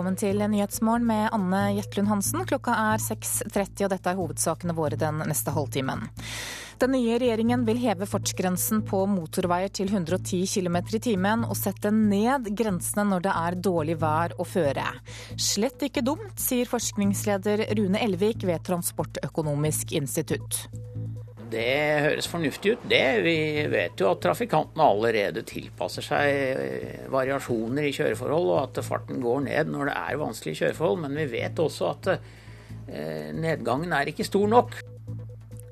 Velkommen til Nyhetsmorgen med Anne Jetlund Hansen. Klokka er 6.30 og dette er hovedsakene våre den neste halvtimen. Den nye regjeringen vil heve fartsgrensen på motorveier til 110 km i timen og sette ned grensene når det er dårlig vær å føre. Slett ikke dumt, sier forskningsleder Rune Elvik ved Transportøkonomisk institutt. Det høres fornuftig ut, det. Vi vet jo at trafikantene allerede tilpasser seg eh, variasjoner i kjøreforhold, og at farten går ned når det er vanskelige kjøreforhold. Men vi vet også at eh, nedgangen er ikke stor nok.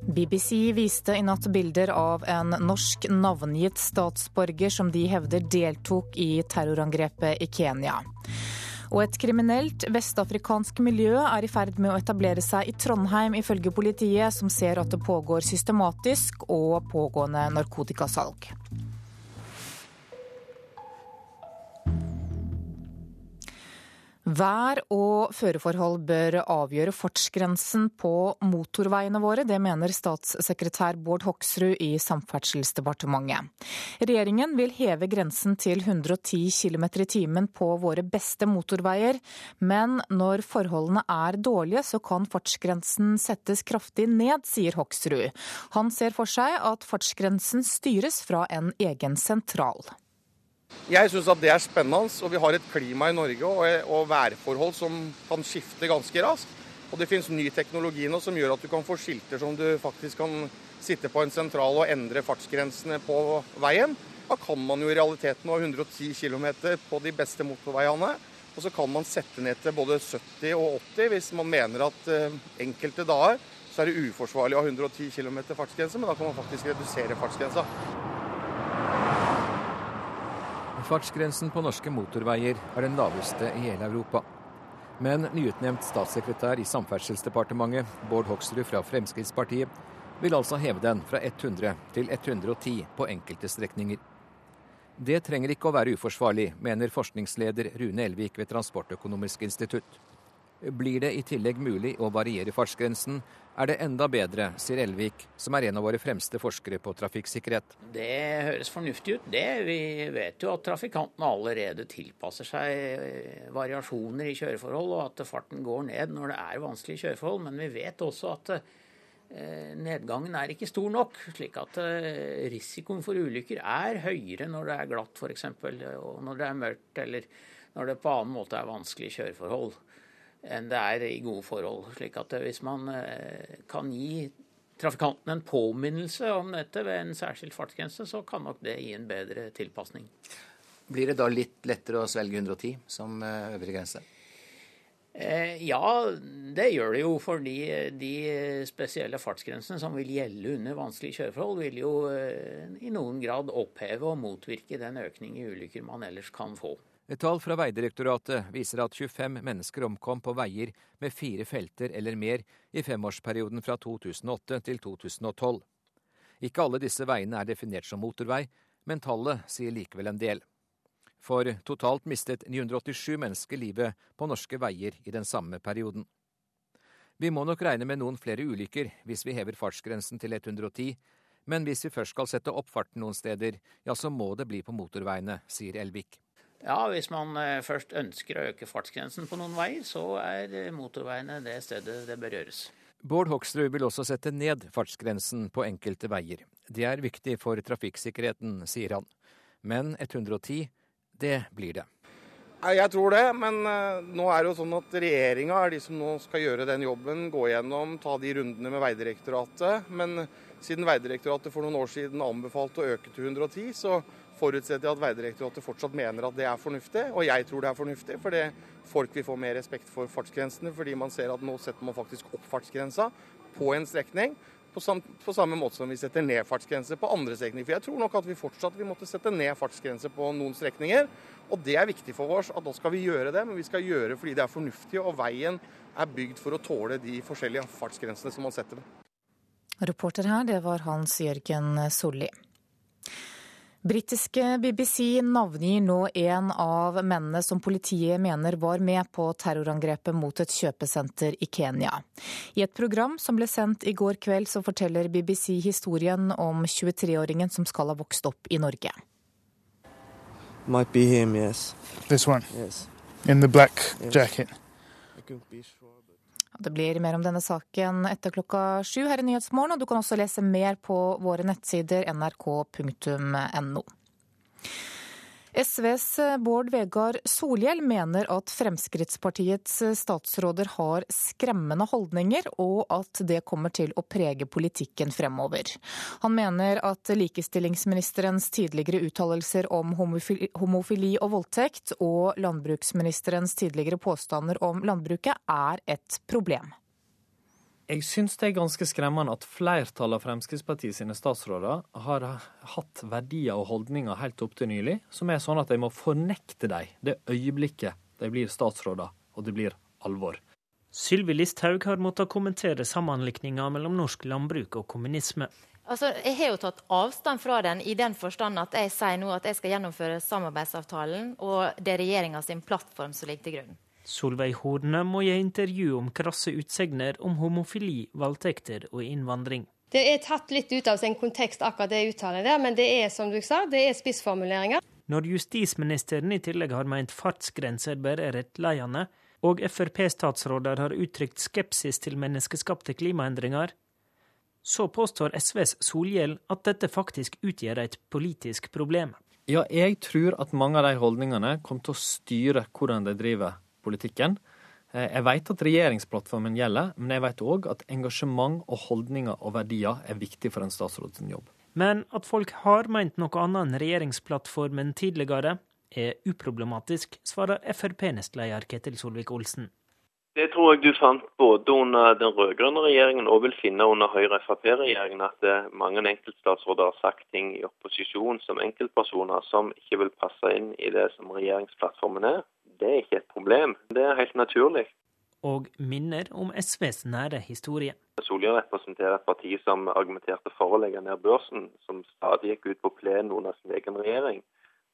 BBC viste i natt bilder av en norsk navngitt statsborger som de hevder deltok i terrorangrepet i Kenya. Og et kriminelt vestafrikansk miljø er i ferd med å etablere seg i Trondheim, ifølge politiet, som ser at det pågår systematisk og pågående narkotikasalg. Vær og føreforhold bør avgjøre fartsgrensen på motorveiene våre. Det mener statssekretær Bård Hoksrud i Samferdselsdepartementet. Regjeringen vil heve grensen til 110 km i timen på våre beste motorveier, men når forholdene er dårlige, så kan fartsgrensen settes kraftig ned, sier Hoksrud. Han ser for seg at fartsgrensen styres fra en egen sentral. Jeg syns at det er spennende, og vi har et klima i Norge og, værforhold som kan skifte ganske raskt. Og det finnes ny teknologi nå som gjør at du kan få skilter som du faktisk kan sitte på en sentral og endre fartsgrensene på veien. Da kan man jo i realiteten ha 110 km på de beste motorveiene. Og så kan man sette ned til både 70 og 80 hvis man mener at uh, enkelte dager så er det uforsvarlig å ha 110 km fartsgrense, men da kan man faktisk redusere fartsgrensa. Fartsgrensen på norske motorveier er den laveste i hele Europa. Men nyutnevnt statssekretær i Samferdselsdepartementet, Bård Hoksrud fra Fremskrittspartiet, vil altså heve den fra 100 til 110 på enkelte strekninger. Det trenger ikke å være uforsvarlig, mener forskningsleder Rune Elvik ved Transportøkonomisk institutt. Blir det i tillegg mulig å variere fartsgrensen, er det enda bedre, sier Elvik, som er en av våre fremste forskere på trafikksikkerhet. Det høres fornuftig ut, det. Vi vet jo at trafikantene allerede tilpasser seg eh, variasjoner i kjøreforhold, og at farten går ned når det er vanskelige kjøreforhold. Men vi vet også at eh, nedgangen er ikke stor nok, slik at eh, risikoen for ulykker er høyere når det er glatt f.eks., og når det er mørkt, eller når det på annen måte er vanskelige kjøreforhold enn det er i gode forhold. slik at hvis man eh, kan gi trafikanten en påminnelse om dette ved en særskilt fartsgrense, så kan nok det gi en bedre tilpasning. Blir det da litt lettere å svelge 110 som eh, øvre grense? Eh, ja, det gjør det jo. Fordi de spesielle fartsgrensene som vil gjelde under vanskelige kjøreforhold, vil jo i noen grad oppheve og motvirke den økning i ulykker man ellers kan få. Et tall fra Vegdirektoratet viser at 25 mennesker omkom på veier med fire felter eller mer i femårsperioden fra 2008 til 2012. Ikke alle disse veiene er definert som motorvei, men tallet sier likevel en del. For totalt mistet 987 mennesker livet på norske veier i den samme perioden. Vi må nok regne med noen flere ulykker hvis vi hever fartsgrensen til 110, men hvis vi først skal sette opp farten noen steder, ja, så må det bli på motorveiene, sier Elvik. Ja, hvis man eh, først ønsker å øke fartsgrensen på noen veier, så er eh, motorveiene det stedet det bør gjøres. Bård Hoksrud vil også sette ned fartsgrensen på enkelte veier. Det er viktig for trafikksikkerheten, sier han. Men 110, det blir det. Jeg tror det, men eh, nå er det jo sånn at regjeringa er de som nå skal gjøre den jobben. Gå gjennom, ta de rundene med Vegdirektoratet. Men siden Vegdirektoratet for noen år siden anbefalte å øke til 110, så forutsetter jeg at Vegdirektoratet fortsatt mener at det er fornuftig, og jeg tror det er fornuftig. Fordi folk vil få mer respekt for fartsgrensene, fordi man ser at nå setter man faktisk opp fartsgrensa på en strekning. På, sam på samme måte som vi setter ned fartsgrenser på andre strekninger. For jeg tror nok at vi fortsatt vil måtte sette ned fartsgrenser på noen strekninger. Og det er viktig for oss at da skal vi gjøre det, men vi skal gjøre det fordi det er fornuftig. Og veien er bygd for å tåle de forskjellige fartsgrensene som man setter. Reporter her, det var Hans Jørgen Solli. Britiske BBC navngir nå en av mennene som politiet mener var med på terrorangrepet mot et kjøpesenter i Kenya. I et program som ble sendt i går kveld, så forteller BBC historien om 23-åringen som skal ha vokst opp i Norge. Might be him, yes. This one? Yes. in the black jacket. Det blir mer om denne saken etter klokka sju her i Nyhetsmorgen, og du kan også lese mer på våre nettsider nrk.no. SVs Bård Vegar Solhjell mener at Fremskrittspartiets statsråder har skremmende holdninger, og at det kommer til å prege politikken fremover. Han mener at likestillingsministerens tidligere uttalelser om homofili og voldtekt, og landbruksministerens tidligere påstander om landbruket, er et problem. Jeg syns det er ganske skremmende at flertallet av Fremskrittspartiet sine statsråder har hatt verdier og holdninger helt opp til nylig som er sånn at de må fornekte dem det øyeblikket de blir statsråder og det blir alvor. Sylvi Listhaug har måttet kommentere sammenlikninga mellom norsk landbruk og kommunisme. Altså, jeg har jo tatt avstand fra den i den forstand at jeg sier nå at jeg skal gjennomføre samarbeidsavtalen, og det er regjeringa sin plattform som ligger til grunn. Solveig Horne må gi intervju om krasse utsegner om homofili, voldtekter og innvandring. Det er tatt litt ut av sin kontekst, akkurat det uttalen der, men det er som du sa, det er spissformuleringer. Når justisministeren i tillegg har meint fartsgrenser bare er rettleiende, og Frp-statsråder har uttrykt skepsis til menneskeskapte klimaendringer, så påstår SVs Solhjell at dette faktisk utgjør et politisk problem. Ja, jeg tror at mange av de holdningene kommer til å styre hvordan de driver politikken. Eh, jeg vet at regjeringsplattformen gjelder, men jeg vet òg at engasjement og holdninger og verdier er viktig for en statsråds jobb. Men at folk har meint noe annet enn regjeringsplattformen tidligere, er uproblematisk, svarer Frp-nestleder Ketil Solvik-Olsen. Det tror jeg du fant både under den rød-grønne regjeringen og vil finne under Høyre-Frp-regjeringen, at eh, mange enkeltstatsråder har sagt ting i opposisjon som enkeltpersoner som ikke vil passe inn i det som regjeringsplattformen er det er ikke et problem. Det er helt naturlig. Og minner om SVs nære historie. Solhjell representerer et parti som argumenterte for å legge ned børsen, som stadig gikk ut på plenen under sin egen regjering.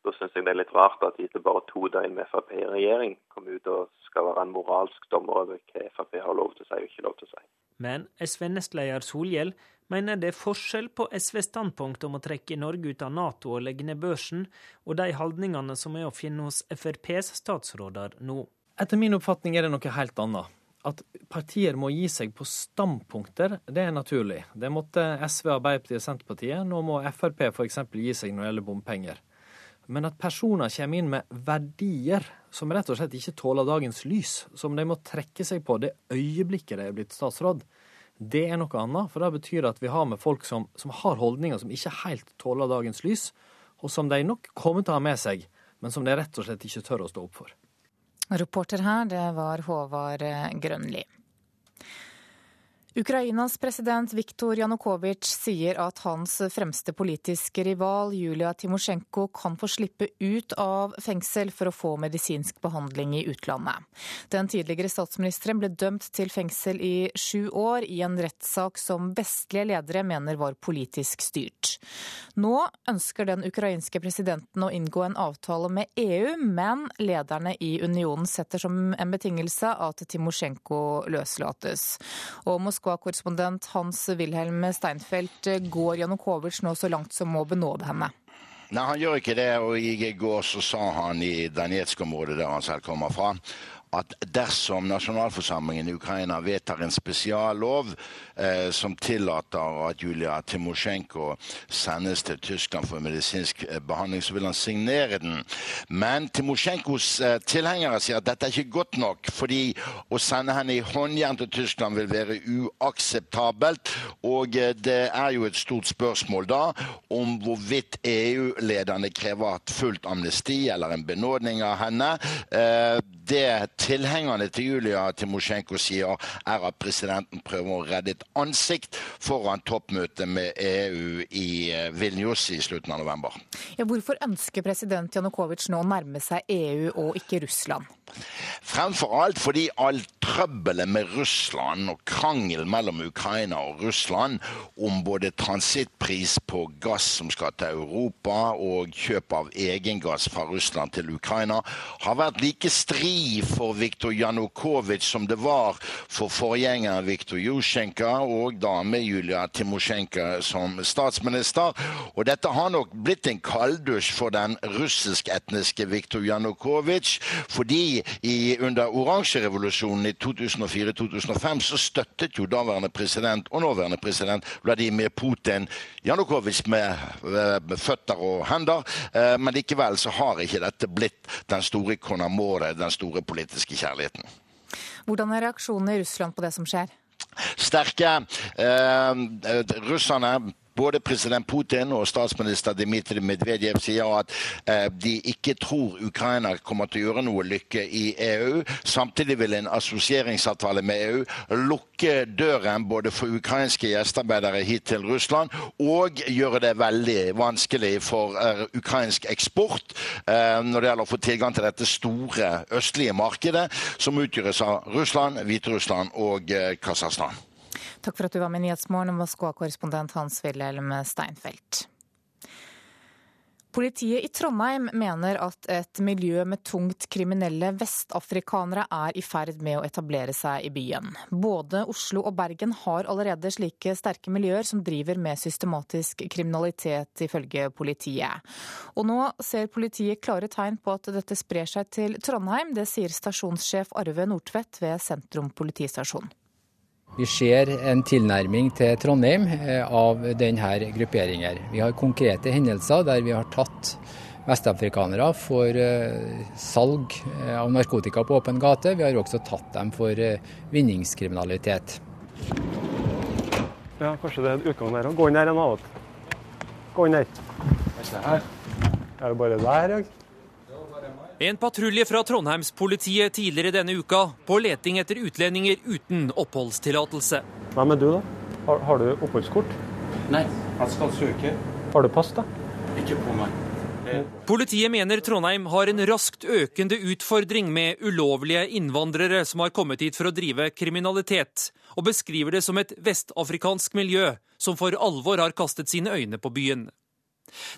Da syns jeg det er litt rart at de etter bare to døgn med Frp i regjering kom ut og skal være en moralsk dommer over hva Frp har lov til å si og ikke lov til å si. Men SV-nestleder Solhjell mener det er forskjell på SVs standpunkt om å trekke Norge ut av Nato og legge ned børsen, og de holdningene som er å finne hos FrPs statsråder nå. Etter min oppfatning er det noe helt annet. At partier må gi seg på standpunkter, det er naturlig. Det måtte SV, Arbeiderpartiet og Senterpartiet. Nå må Frp f.eks. gi seg når det gjelder bompenger. Men at personer kommer inn med verdier som rett og slett ikke tåler dagens lys, som de må trekke seg på det øyeblikket de er blitt statsråd, det er noe annet. For det betyr at vi har med folk som, som har holdninger som ikke helt tåler dagens lys, og som de nok kommer til å ha med seg, men som de rett og slett ikke tør å stå opp for. Reporter her, det var Håvard Grønli. Ukrainas president Viktor Janukovitsj sier at hans fremste politiske rival Julia Timosjenko kan få slippe ut av fengsel for å få medisinsk behandling i utlandet. Den tidligere statsministeren ble dømt til fengsel i sju år i en rettssak som vestlige ledere mener var politisk styrt. Nå ønsker den ukrainske presidenten å inngå en avtale med EU, men lederne i unionen setter som en betingelse at Timosjenko løslates. Og Moskva Moskva-korrespondent Hans-Wilhelm Steinfeld, går Janukovitsj nå så langt som å benåde henne? Nei, han gjør ikke det. Og i går så sa han i Danetsk-området, der han selv kommer fra, at dersom nasjonalforsamlingen i Ukraina vedtar en spesiallov eh, som tillater at Julia Timosjenko sendes til Tyskland for medisinsk eh, behandling, så vil han signere den. Men Timosjenkos eh, tilhengere sier at dette er ikke godt nok, fordi å sende henne i håndjern til Tyskland vil være uakseptabelt. Og eh, det er jo et stort spørsmål da om hvorvidt EU-lederne krever fullt amnesti eller en benådning av henne. Eh, det tilhengerne til Julia Timosjenko sier, er at presidenten prøver å redde et ansikt foran toppmøtet med EU i eh, Vilnius i slutten av november. Ja, hvorfor ønsker president Janukovitsj nå å nærme seg EU og ikke Russland? Fremfor alt fordi alt trøbbelet med Russland og krangel mellom Ukraina og Russland om både transittpris på gass som skal til Europa og kjøp av egengass fra Russland til Ukraina, har vært like stri for Viktor Janukovitsj som det var for forgjengeren Viktor Jusjenko og dame Julia Timosjenko som statsminister. Og dette har nok blitt en kalddusj for den russisk-etniske Viktor Janukovitsj, fordi i, i, under oransjerevolusjonen i 2004-2005 så støttet jo daværende president og nåværende president Vladimir Putin Janukovitsj med, med, føtter og hender. Eh, men likevel så har ikke dette blitt den store konamore, den store politiske kjærligheten. Hvordan er reaksjonene i Russland på det som skjer? Sterke. Eh, russerne både president Putin og statsminister Dmitrij Medvedev sier at eh, de ikke tror Ukraina kommer til å gjøre noe lykke i EU. Samtidig vil en assosieringsavtale med EU lukke døren både for ukrainske gjestearbeidere hit til Russland og gjøre det veldig vanskelig for eh, ukrainsk eksport eh, når det gjelder å få tilgang til dette store østlige markedet, som utgjøres av Russland, Hviterussland og Kasakhstan. Takk for at du var med i Nyhetsmorgen, Moskva-korrespondent Hans-Wilhelm Steinfeld. Politiet i Trondheim mener at et miljø med tungt kriminelle vestafrikanere er i ferd med å etablere seg i byen. Både Oslo og Bergen har allerede slike sterke miljøer som driver med systematisk kriminalitet, ifølge politiet. Og nå ser politiet klare tegn på at dette sprer seg til Trondheim. Det sier stasjonssjef Arve Nordtvedt ved Sentrum politistasjon. Vi ser en tilnærming til Trondheim eh, av denne grupperingen. Vi har konkrete hendelser der vi har tatt vestafrikanere for eh, salg eh, av narkotika på åpen gate. Vi har også tatt dem for vinningskriminalitet. Ja, kanskje det er en utgang der òg. Gå inn der en annen. Gå inn der. Er det bare der, ja? En patrulje fra Trondheimspolitiet tidligere denne uka på leting etter utlendinger uten oppholdstillatelse. Hvem er du, da? Har, har, du oppholdskort? Nei, jeg skal søke. Har du pass, da? Ikke på meg. Politiet mener Trondheim har en raskt økende utfordring med ulovlige innvandrere som har kommet hit for å drive kriminalitet, og beskriver det som et vestafrikansk miljø som for alvor har kastet sine øyne på byen.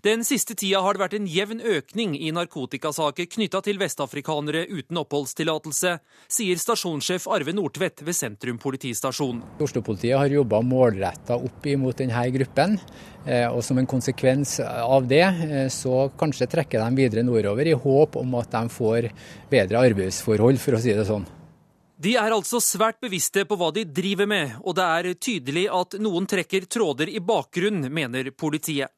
Den siste tida har det vært en jevn økning i narkotikasaker knytta til vestafrikanere uten oppholdstillatelse, sier stasjonssjef Arve Nordtvedt ved Sentrum politistasjon. Oslo-politiet har jobba målretta opp imot denne gruppen. Eh, og Som en konsekvens av det, eh, så kanskje trekker de videre nordover i håp om at de får bedre arbeidsforhold, for å si det sånn. De er altså svært bevisste på hva de driver med, og det er tydelig at noen trekker tråder i bakgrunn, mener politiet.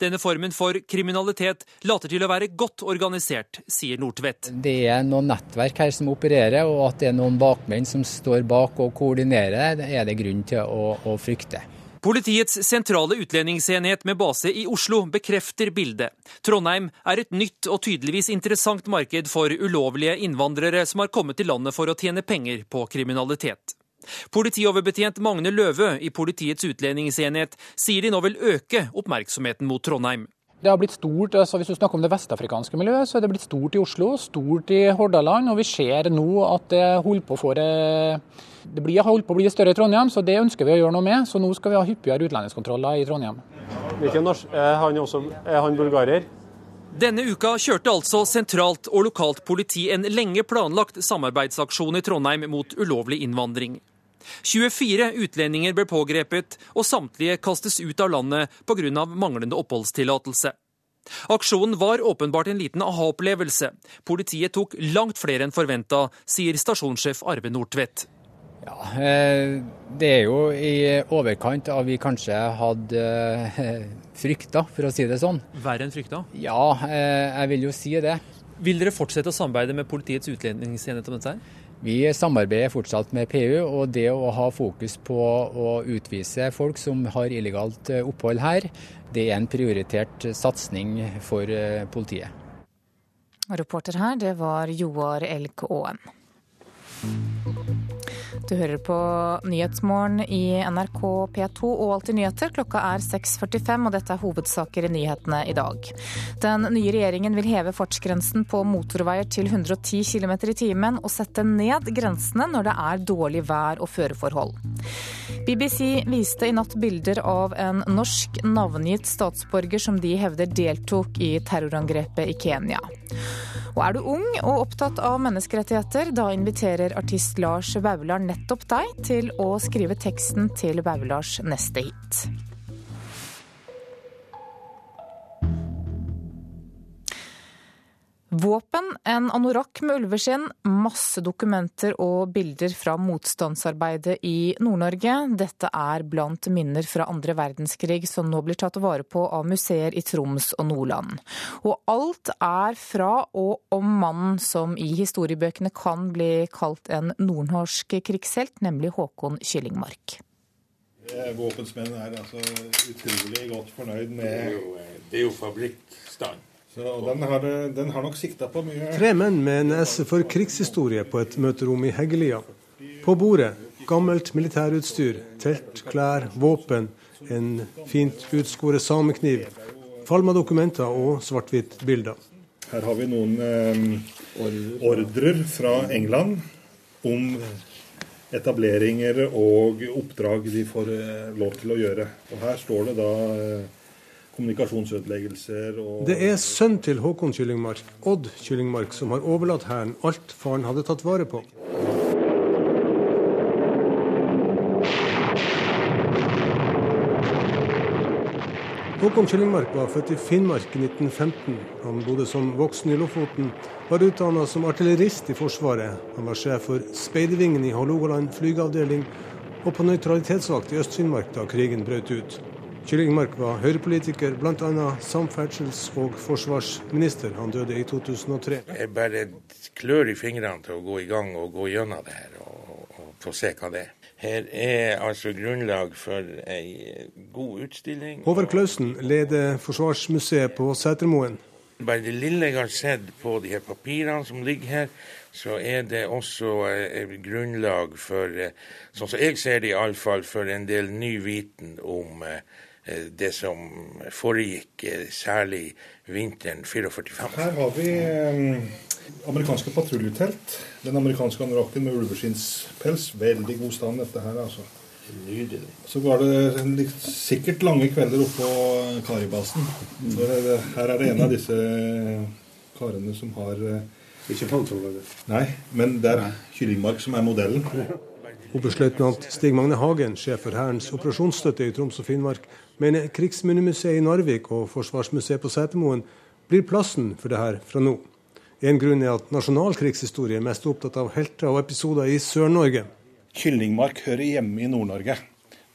Denne formen for kriminalitet later til å være godt organisert, sier Nordtvedt. Det er noen nettverk her som opererer, og at det er noen bakmenn som står bak og koordinerer, det er det grunn til å, å frykte. Politiets sentrale utlendingsenhet med base i Oslo bekrefter bildet. Trondheim er et nytt og tydeligvis interessant marked for ulovlige innvandrere som har kommet til landet for å tjene penger på kriminalitet. Politioverbetjent Magne Løve i Politiets utlendingsenhet sier de nå vil øke oppmerksomheten mot Trondheim. Det har blitt stort, altså Hvis du snakker om det vestafrikanske miljøet, så er det blitt stort i Oslo, stort i Hordaland. Og vi ser nå at det holder på, for, det blir, holdt på å bli større i Trondheim, så det ønsker vi å gjøre noe med. Så nå skal vi ha hyppigere utlendingskontroller i Trondheim. Er han, også, er han bulgarer? Denne uka kjørte altså sentralt og lokalt politi en lenge planlagt samarbeidsaksjon i Trondheim mot ulovlig innvandring. 24 utlendinger ble pågrepet, og samtlige kastes ut av landet pga. manglende oppholdstillatelse. Aksjonen var åpenbart en liten aha-opplevelse. Politiet tok langt flere enn forventa, sier stasjonssjef Arve Nordtvedt. Ja, eh, Det er jo i overkant av vi kanskje hadde eh, frykta, for å si det sånn. Verre enn frykta? Ja, eh, jeg vil jo si det. Vil dere fortsette å samarbeide med Politiets utlendingsenhet om dette? her? Vi samarbeider fortsatt med PU, og det å ha fokus på å utvise folk som har illegalt opphold her, det er en prioritert satsing for politiet. Reporter her, det var Joar Elk. Du hører på Nyhetsmorgen i NRK P2 og Alltid nyheter. Klokka er 6.45, og dette er hovedsaker i nyhetene i dag. Den nye regjeringen vil heve fartsgrensen på motorveier til 110 km i timen, og sette ned grensene når det er dårlig vær og føreforhold. BBC viste i natt bilder av en norsk navngitt statsborger som de hevder deltok i terrorangrepet i Kenya. Og er du ung og opptatt av menneskerettigheter, da inviterer artist Lars Vaular nettopp deg til å skrive teksten til Vaulars neste hit. Våpen, en anorakk med ulveskinn, masse dokumenter og bilder fra motstandsarbeidet i Nord-Norge. Dette er blant minner fra andre verdenskrig som nå blir tatt vare på av museer i Troms og Nordland. Og alt er fra og om mannen som i historiebøkene kan bli kalt en nordnorsk krigshelt, nemlig Håkon Kyllingmark. Våpensmennene er altså utrolig godt fornøyd med Det er jo fabrikkstand. Så den har, den har nok sikta på mye Tre menn med nese for krigshistorie på et møterom i Heggelia. På bordet gammelt militærutstyr, telt, klær, våpen, en fint utskåret samekniv, falma dokumenter og svart-hvitt-bilder. Her har vi noen eh, ordrer fra England om etableringer og oppdrag de får eh, lov til å gjøre. Og Her står det da eh, kommunikasjonsødeleggelser og Det er sønn til Håkon Kyllingmark, Odd Kyllingmark, som har overlatt Hæren alt faren hadde tatt vare på. Håkon Kyllingmark var født i Finnmark i 1915. Han bodde som voksen i Lofoten, var utdanna som artillerist i Forsvaret. Han var sjef for Speidevingen i Hålogaland flygeavdeling og på nøytralitetsvakt i Øst-Finnmark da krigen brøt ut. Kyllingmark var høyrepolitiker, bl.a. samferdsels- og forsvarsminister. Han døde i 2003. Jeg bare klør i fingrene til å gå i gang og gå gjennom det her og, og få se hva det er. Her er altså grunnlag for ei god utstilling. Håvard Klausen leder Forsvarsmuseet på Setermoen. Bare det lille jeg har sett på de her papirene som ligger her, så er det også eh, grunnlag for, eh, sånn som jeg ser det iallfall, for en del ny viten om eh, det som foregikk, særlig vinteren 44-45. Her har vi amerikanske patruljetelt. Den amerikanske anorakken med ulveskinnspels. Veldig god stand, dette her, altså. Nydelig. Så var det sikkert lange kvelder oppå Karibasen. Så her er det en av disse karene som har Ikke panserholder? Nei, men det er Kyllingmark som er modellen. Oberstløytnant Stig Magne Hagen, sjef for Hærens operasjonsstøtte i Troms og Finnmark, mener Krigsminnemuseet i Narvik og Forsvarsmuseet på Setermoen blir plassen for det her fra nå. En grunn er at nasjonal krigshistorie er mest opptatt av helter og episoder i Sør-Norge. Kyllingmark hører hjemme i Nord-Norge.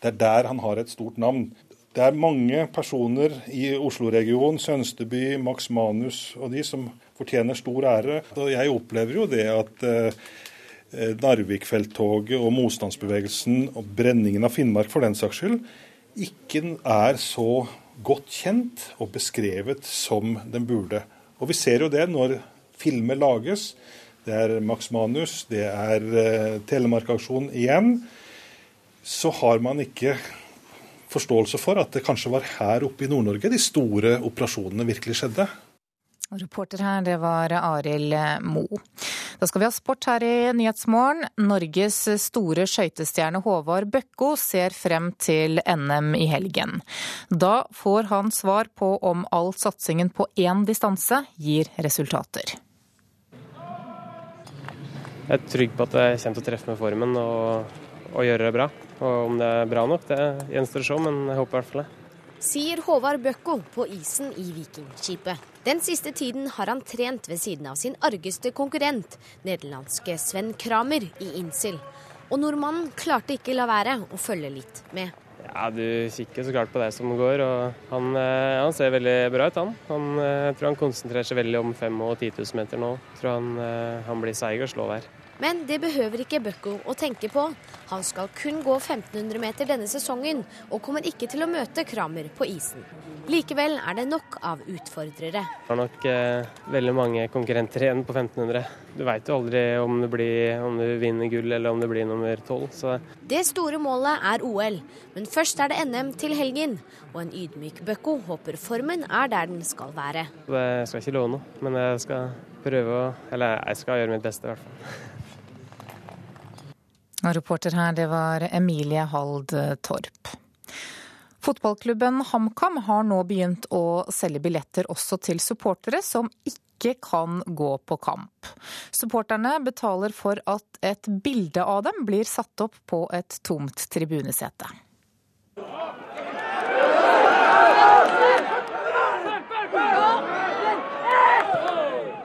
Det er der han har et stort navn. Det er mange personer i Oslo-regionen, Sønsteby, Max Manus og de som fortjener stor ære. Og jeg opplever jo det at eh, Narvik-felttoget og motstandsbevegelsen og brenningen av Finnmark for den saks skyld ikke er så godt kjent og beskrevet som den burde. Og vi ser jo det når filmer lages. Det er Max Manus, det er uh, Telemark-aksjonen igjen. Så har man ikke forståelse for at det kanskje var her oppe i Nord-Norge de store operasjonene virkelig skjedde. Reporter her, det var Arild Moe. Da skal vi ha sport her i Nyhetsmorgen. Norges store skøytestjerne Håvard Bøkko ser frem til NM i helgen. Da får han svar på om all satsingen på én distanse gir resultater. Jeg er trygg på at jeg kommer til å treffe med formen og, og gjøre det bra. Og om det er bra nok, det gjenstår å se, men jeg håper i hvert fall det. Sier Håvard Bøkko på isen i Vikingskipet. Den siste tiden har han trent ved siden av sin argeste konkurrent, nederlandske Sven Kramer i Innsil. Og nordmannen klarte ikke la være å følge litt med. Ja, Du kikker så klart på det som går, og han, eh, han ser veldig bra ut, han. han. Eh, Jeg tror han konsentrerer seg veldig om 5000 og 10 000 meter nå. Jeg tror han, eh, han blir seig og slå hver. Men det behøver ikke Bøkko å tenke på. Han skal kun gå 1500 meter denne sesongen, og kommer ikke til å møte Kramer på isen. Likevel er det nok av utfordrere. Det er nok eh, veldig mange konkurrenter igjen på 1500. Du veit jo aldri om, du, blir, om du vinner gull eller om du blir nummer tolv. Det store målet er OL, men først er det NM til helgen. Og en ydmyk Bøkko håper formen er der den skal være. Det skal jeg ikke love noe, men jeg skal prøve å Eller jeg skal gjøre mitt beste, i hvert fall. Reporter her, det var Emilie Hald Torp. Fotballklubben HamKam har nå begynt å selge billetter også til supportere som ikke kan gå på kamp. Supporterne betaler for at et bilde av dem blir satt opp på et tomt tribunesete.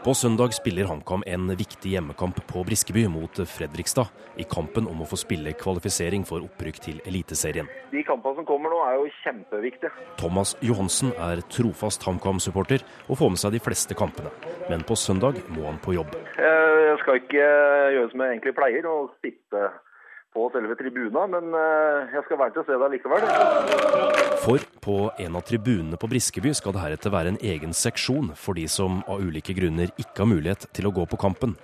På søndag spiller HamKam en viktig hjemmekamp på Briskeby mot Fredrikstad i kampen om å få spille kvalifisering for opprykk til Eliteserien. De kampene som kommer nå er jo kjempeviktige. Thomas Johansen er trofast HamKam-supporter og får med seg de fleste kampene. Men på søndag må han på jobb. Jeg skal ikke gjøre som jeg egentlig pleier, å sitte på selve tribuna, men eh, jeg skal være til å se deg likevel. For på en av tribunene på Briskeby skal det heretter være en egen seksjon for de som av ulike grunner ikke har mulighet til å gå på kampen.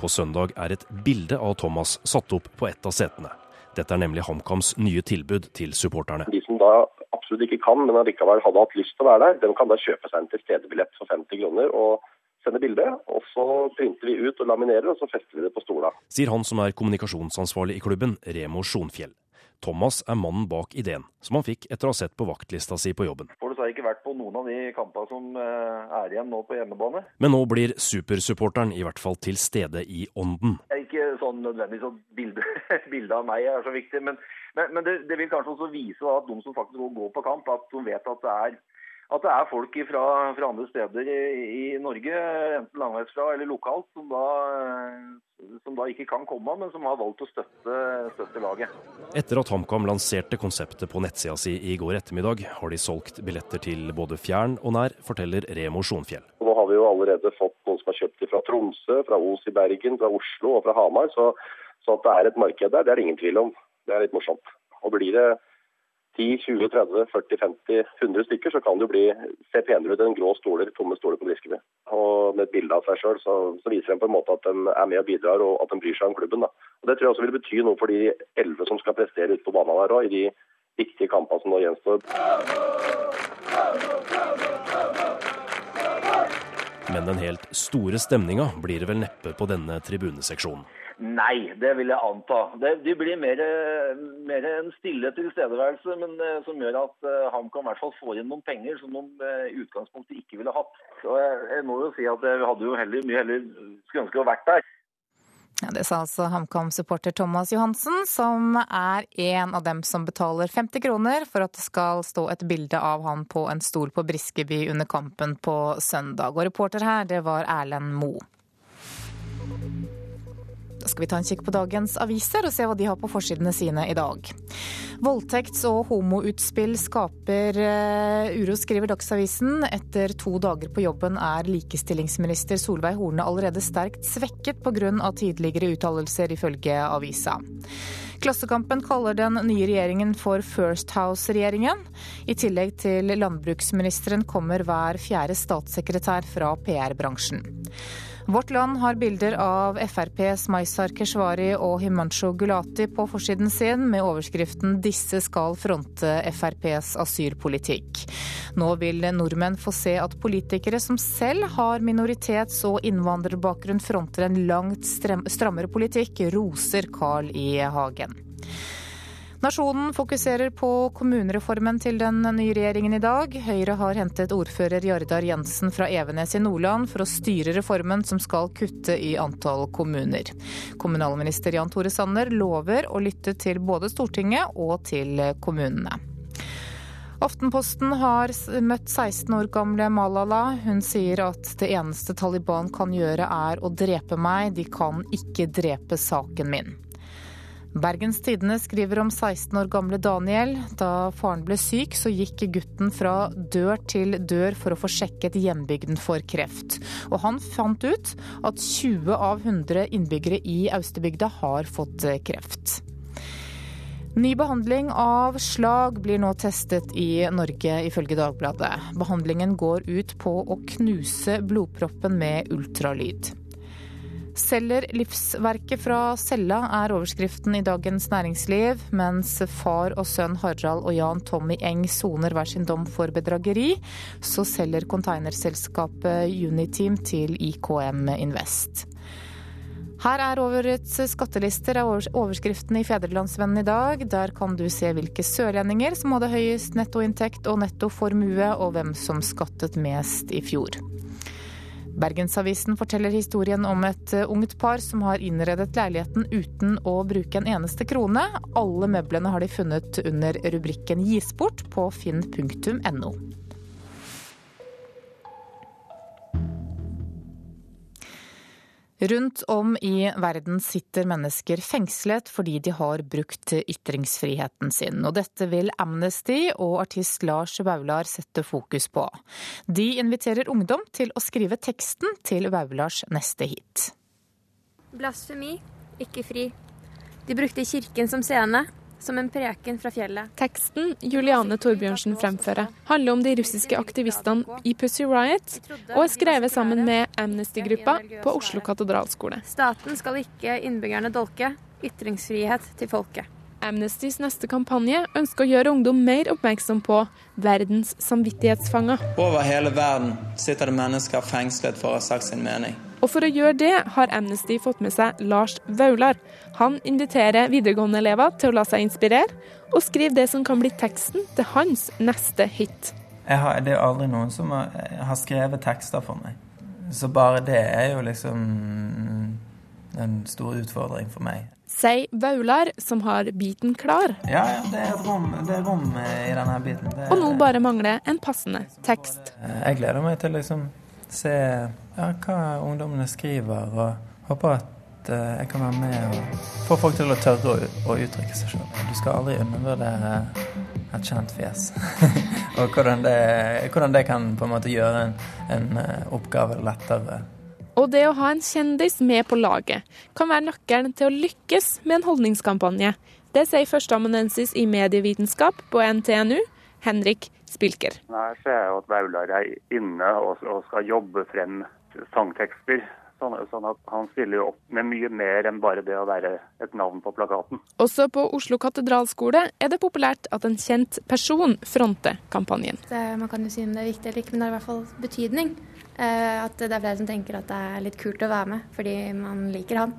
På søndag er et bilde av Thomas satt opp på et av setene. Dette er nemlig HamKams nye tilbud til supporterne. De som da absolutt ikke kan, men allikevel hadde hatt lyst til å være der, de kan da kjøpe seg en tilstedebillett for 50 kroner. og sende bilde, og så printer vi ut og laminerer, og så fester vi det på stola. Sier han som er kommunikasjonsansvarlig i klubben, Remo Sjonfjell. Thomas er mannen bak ideen, som han fikk etter å ha sett på vaktlista si på jobben. Får dessverre ikke vært på noen av de kampene som eh, er igjen nå på hjemmebane. Men nå blir supersupporteren i hvert fall til stede i ånden. Det er ikke sånn nødvendigvis at bildet bilde av meg er så viktig, men, men, men det, det, vil kanskje også vise at de som faktisk går på kamp, at de vet at det er at det er folk fra, fra andre steder i, i, Norge, enten langveisfra eller lokalt, som da, som da, ikke kan komme, men som har valgt å støtte, støtte laget. Etter at HamKam lanserte konseptet på nettsida si i går ettermiddag, har de solgt billetter til både fjern og nær, forteller Remo Sjonfjell. Nå har vi jo allerede fått noen som har kjøpt dem fra Tromsø, fra Os i Bergen, fra Oslo og fra Hamar. Så, så at det er et marked der, det er det ingen tvil om. Det er litt morsomt. Og blir det 10, 20, 30, 40, 50, 100 stykker, så kan det jo bli, se penere ut enn grå stoler, tomme stoler på Briskeby. Og med et bilde av seg sjøl, så, så, viser en på en måte at de er med og bidrar, og at de bryr seg om klubben. Da. Og Det tror jeg også vil bety noe for de elleve som skal prestere ute på banen der òg, i de viktige kampene som nå gjenstår. Men den helt store stemninga blir det vel neppe på denne tribuneseksjonen. Nei, det vil jeg anta. Det, det blir mer, mer, en stille tilstedeværelse, men eh, som gjør at uh, HamKam i hvert fall får inn noen penger som de uh, utgangspunktet ikke ville hatt. Så jeg, jeg, må jo si at jeg hadde jo heller, mye heller skulle ønske å vært der. Ja, det sa altså HamKam-supporter Thomas Johansen, som er en av dem som betaler 50 kroner for at det skal stå et bilde av han på en stol på Briskeby under kampen på søndag. Og reporter her, det var Erlend Moe. Skal vi ta en kikk på dagens aviser og se hva de har på forsidene sine i dag. Voldtekts- og homoutspill skaper uh, uro, skriver Dagsavisen. Etter to dager på jobben er likestillingsminister Solveig Horne allerede sterkt svekket pga. tidligere uttalelser, ifølge avisa. Klassekampen kaller den nye regjeringen for First House-regjeringen. I tillegg til landbruksministeren kommer hver fjerde statssekretær fra PR-bransjen. Vårt Land har bilder av FrPs Maizar Keshvari og Himanshu Gulati på forsiden sin, med overskriften 'Disse skal fronte FrPs asylpolitikk'. Nå vil nordmenn få se at politikere som selv har minoritets- og innvandrerbakgrunn, fronter en langt strammere politikk, roser Carl I. Hagen. Nasjonen fokuserer på kommunereformen til den nye regjeringen i dag. Høyre har hentet ordfører Jardar Jensen fra Evenes i Nordland for å styre reformen som skal kutte i antall kommuner. Kommunalminister Jan Tore Sanner lover å lytte til både Stortinget og til kommunene. Aftenposten har møtt 16 år gamle Malala. Hun sier at det eneste Taliban kan gjøre er å drepe meg, de kan ikke drepe saken min. Bergens Tidende skriver om 16 år gamle Daniel. Da faren ble syk, så gikk gutten fra dør til dør for å få sjekket hjembygden for kreft. Og han fant ut at 20 av 100 innbyggere i Austebygda har fått kreft. Ny behandling av slag blir nå testet i Norge, ifølge Dagbladet. Behandlingen går ut på å knuse blodproppen med ultralyd. Selger livsverket fra cella, er overskriften i Dagens Næringsliv, mens far og sønn Harald og Jan Tommy Eng soner hver sin dom for bedrageri, så selger konteinerselskapet Uniteam til IKM Invest. Her er årets skattelister av overskriften i Fedrelandsvennen i dag. Der kan du se hvilke sørlendinger som hadde høyest nettoinntekt og nettoformue, og hvem som skattet mest i fjor. Bergensavisen forteller historien om et eh, ungt par som har innredet leiligheten uten å bruke en eneste krone. Alle møblene har de funnet under rubrikken 'gis bort' på finn.no. Rundt om i verden sitter mennesker fengslet fordi de har brukt ytringsfriheten sin. Og dette vil Amnesty og artist Lars Vaular sette fokus på. De inviterer ungdom til å skrive teksten til Vaulars neste hit. Blasfemi, ikke fri. De brukte kirken som scene, som en preken fra fjellet. Teksten Juliane Torbjørnsen fremfører, handler om de russiske aktivistene i Pussy Riot, og er skrevet sammen med Amnesty-gruppa på Oslo katedralskole. Staten skal ikke innbyggerne dolke. Ytringsfrihet til folket. Amnestys neste kampanje ønsker å gjøre ungdom mer oppmerksom på verdens samvittighetsfanger. Over hele verden sitter det mennesker fengslet for å ha sagt sin mening. Og for å gjøre det har Amnesty fått med seg Lars Vaular. Han inviterer videregående-elever til å la seg inspirere, og skrive det som kan bli teksten til hans neste hit. Har, det er aldri noen som har, har, skrevet tekster for meg. Så bare det er jo liksom en stor utfordring for meg. Sier Vaular, som har biten klar. Ja, ja det, er rom, det er rom i denne biten. og nå bare mangler en passende tekst. Jeg gleder meg til liksom se ja, hva ungdommene skriver, og håper at uh, jeg kan være med og få folk til å tørre å, å uttrykke seg sjøl. Du skal aldri undervurdere et kjent fjes. og hvordan det, hvordan det, kan på en måte gjøre en, en uh, oppgave lettere. Og det å ha en kjendis med på laget kan være nøkkelen til å lykkes med en holdningskampanje. Det sier førsteamanuensis i medievitenskap på NTNU, Henrik Spilker. Her ser jeg at Vaular er inne og, skal jobbe frem sangtekster. Sånn, sånn, at han stiller jo opp med mye mer enn bare det å være et navn på plakaten. Også på Oslo katedralskole er det populært at en kjent person fronter kampanjen. Det, man kan jo si om det er viktig eller ikke, men det har i hvert fall betydning. Eh, at det er flere som tenker at det er litt kult å være med fordi man liker han.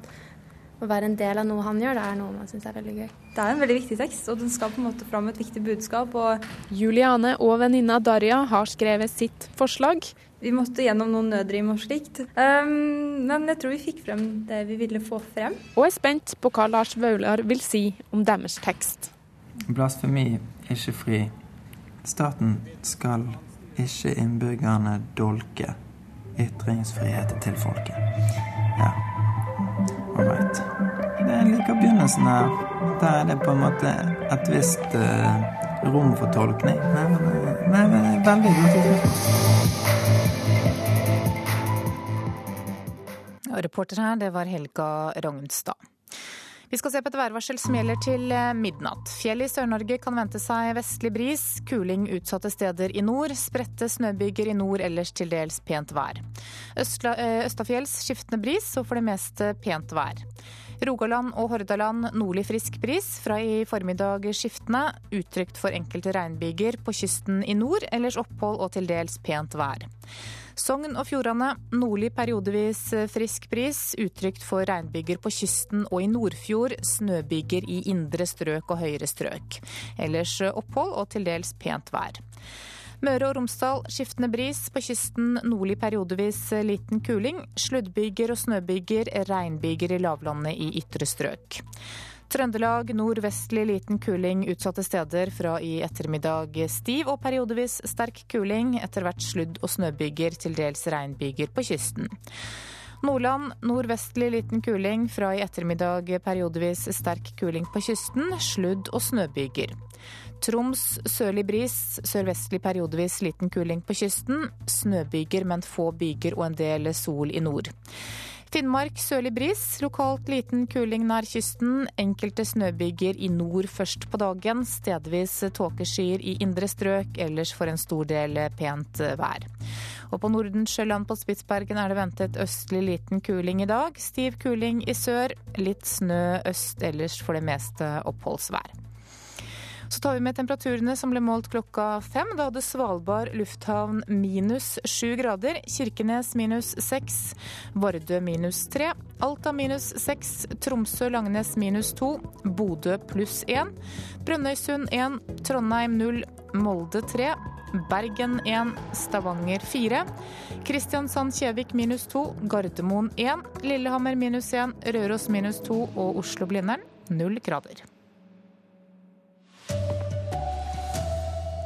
Å være en del av noe han gjør, det er noe man syns er veldig gøy. Det er en veldig viktig tekst, og den skal på en måte fram et viktig budskap. Og Juliane og venninna Darja har skrevet sitt forslag. Vi måtte gjennom noen nødrim og slikt. Um, men jeg tror vi fikk frem det vi ville få frem. Og er spent på hva Lars Vaular vil si om deres tekst. Blasfemi, ikke fri. Staten skal ikke innbyggerne dolke ytringsfriheten til folket. Ja, right. Det er like begynnelsen her. Da er det på en måte et visst uh, rom for tolkning. Men, det men veldig godt. Reporter her, det var Helga Rognstad. Vi skal se på et værvarsel som gjelder til eh, midnatt. Fjell i Sør-Norge kan vente seg vestlig bris, kuling utsatte steder i nord, spredte snøbyger i nord, ellers til dels pent vær. Eh, Østafjells skiftende bris og for det meste pent vær. Rogaland og Hordaland nordlig frisk bris, fra i formiddag skiftende. Utrygt for enkelte regnbyger på kysten i nord, ellers opphold og til dels pent vær. Sogn og Fjordane nordlig periodevis frisk bris, utrygt for regnbyger på kysten og i Nordfjord. Snøbyger i indre strøk og høyere strøk. Ellers opphold og til dels pent vær. Møre og Romsdal skiftende bris, på kysten nordlig periodevis liten kuling. Sluddbyger og snøbyger, regnbyger i lavlandet i ytre strøk. Trøndelag nordvestlig liten kuling utsatte steder fra i ettermiddag stiv og periodevis sterk kuling. Etter hvert sludd- og snøbyger, til dels regnbyger på kysten. Nordland nordvestlig liten kuling, fra i ettermiddag periodevis sterk kuling på kysten. Sludd- og snøbyger. Troms sørlig bris, sørvestlig periodevis liten kuling på kysten. Snøbyger, men få byger og en del sol i nord. Finnmark sørlig bris, lokalt liten kuling nær kysten. Enkelte snøbyger i nord først på dagen. Stedvis tåkeskyer i indre strøk, ellers for en stor del pent vær. Og på Nordensjøland på Spitsbergen er det ventet østlig liten kuling i dag. Stiv kuling i sør, litt snø øst, ellers for det meste oppholdsvær. Så tar vi med temperaturene som ble målt klokka fem. Da hadde Svalbard lufthavn minus sju grader. Kirkenes minus seks. Vardø minus tre. Alta minus seks. Tromsø-Langnes minus to. Bodø pluss én. Brønnøysund én. Trondheim null. Molde tre. Bergen 1, Stavanger 4. Kristiansand-Kjevik minus 2, Gardermoen 1, Lillehammer minus 1, Røros minus 2 og Oslo-Blindern 0 grader.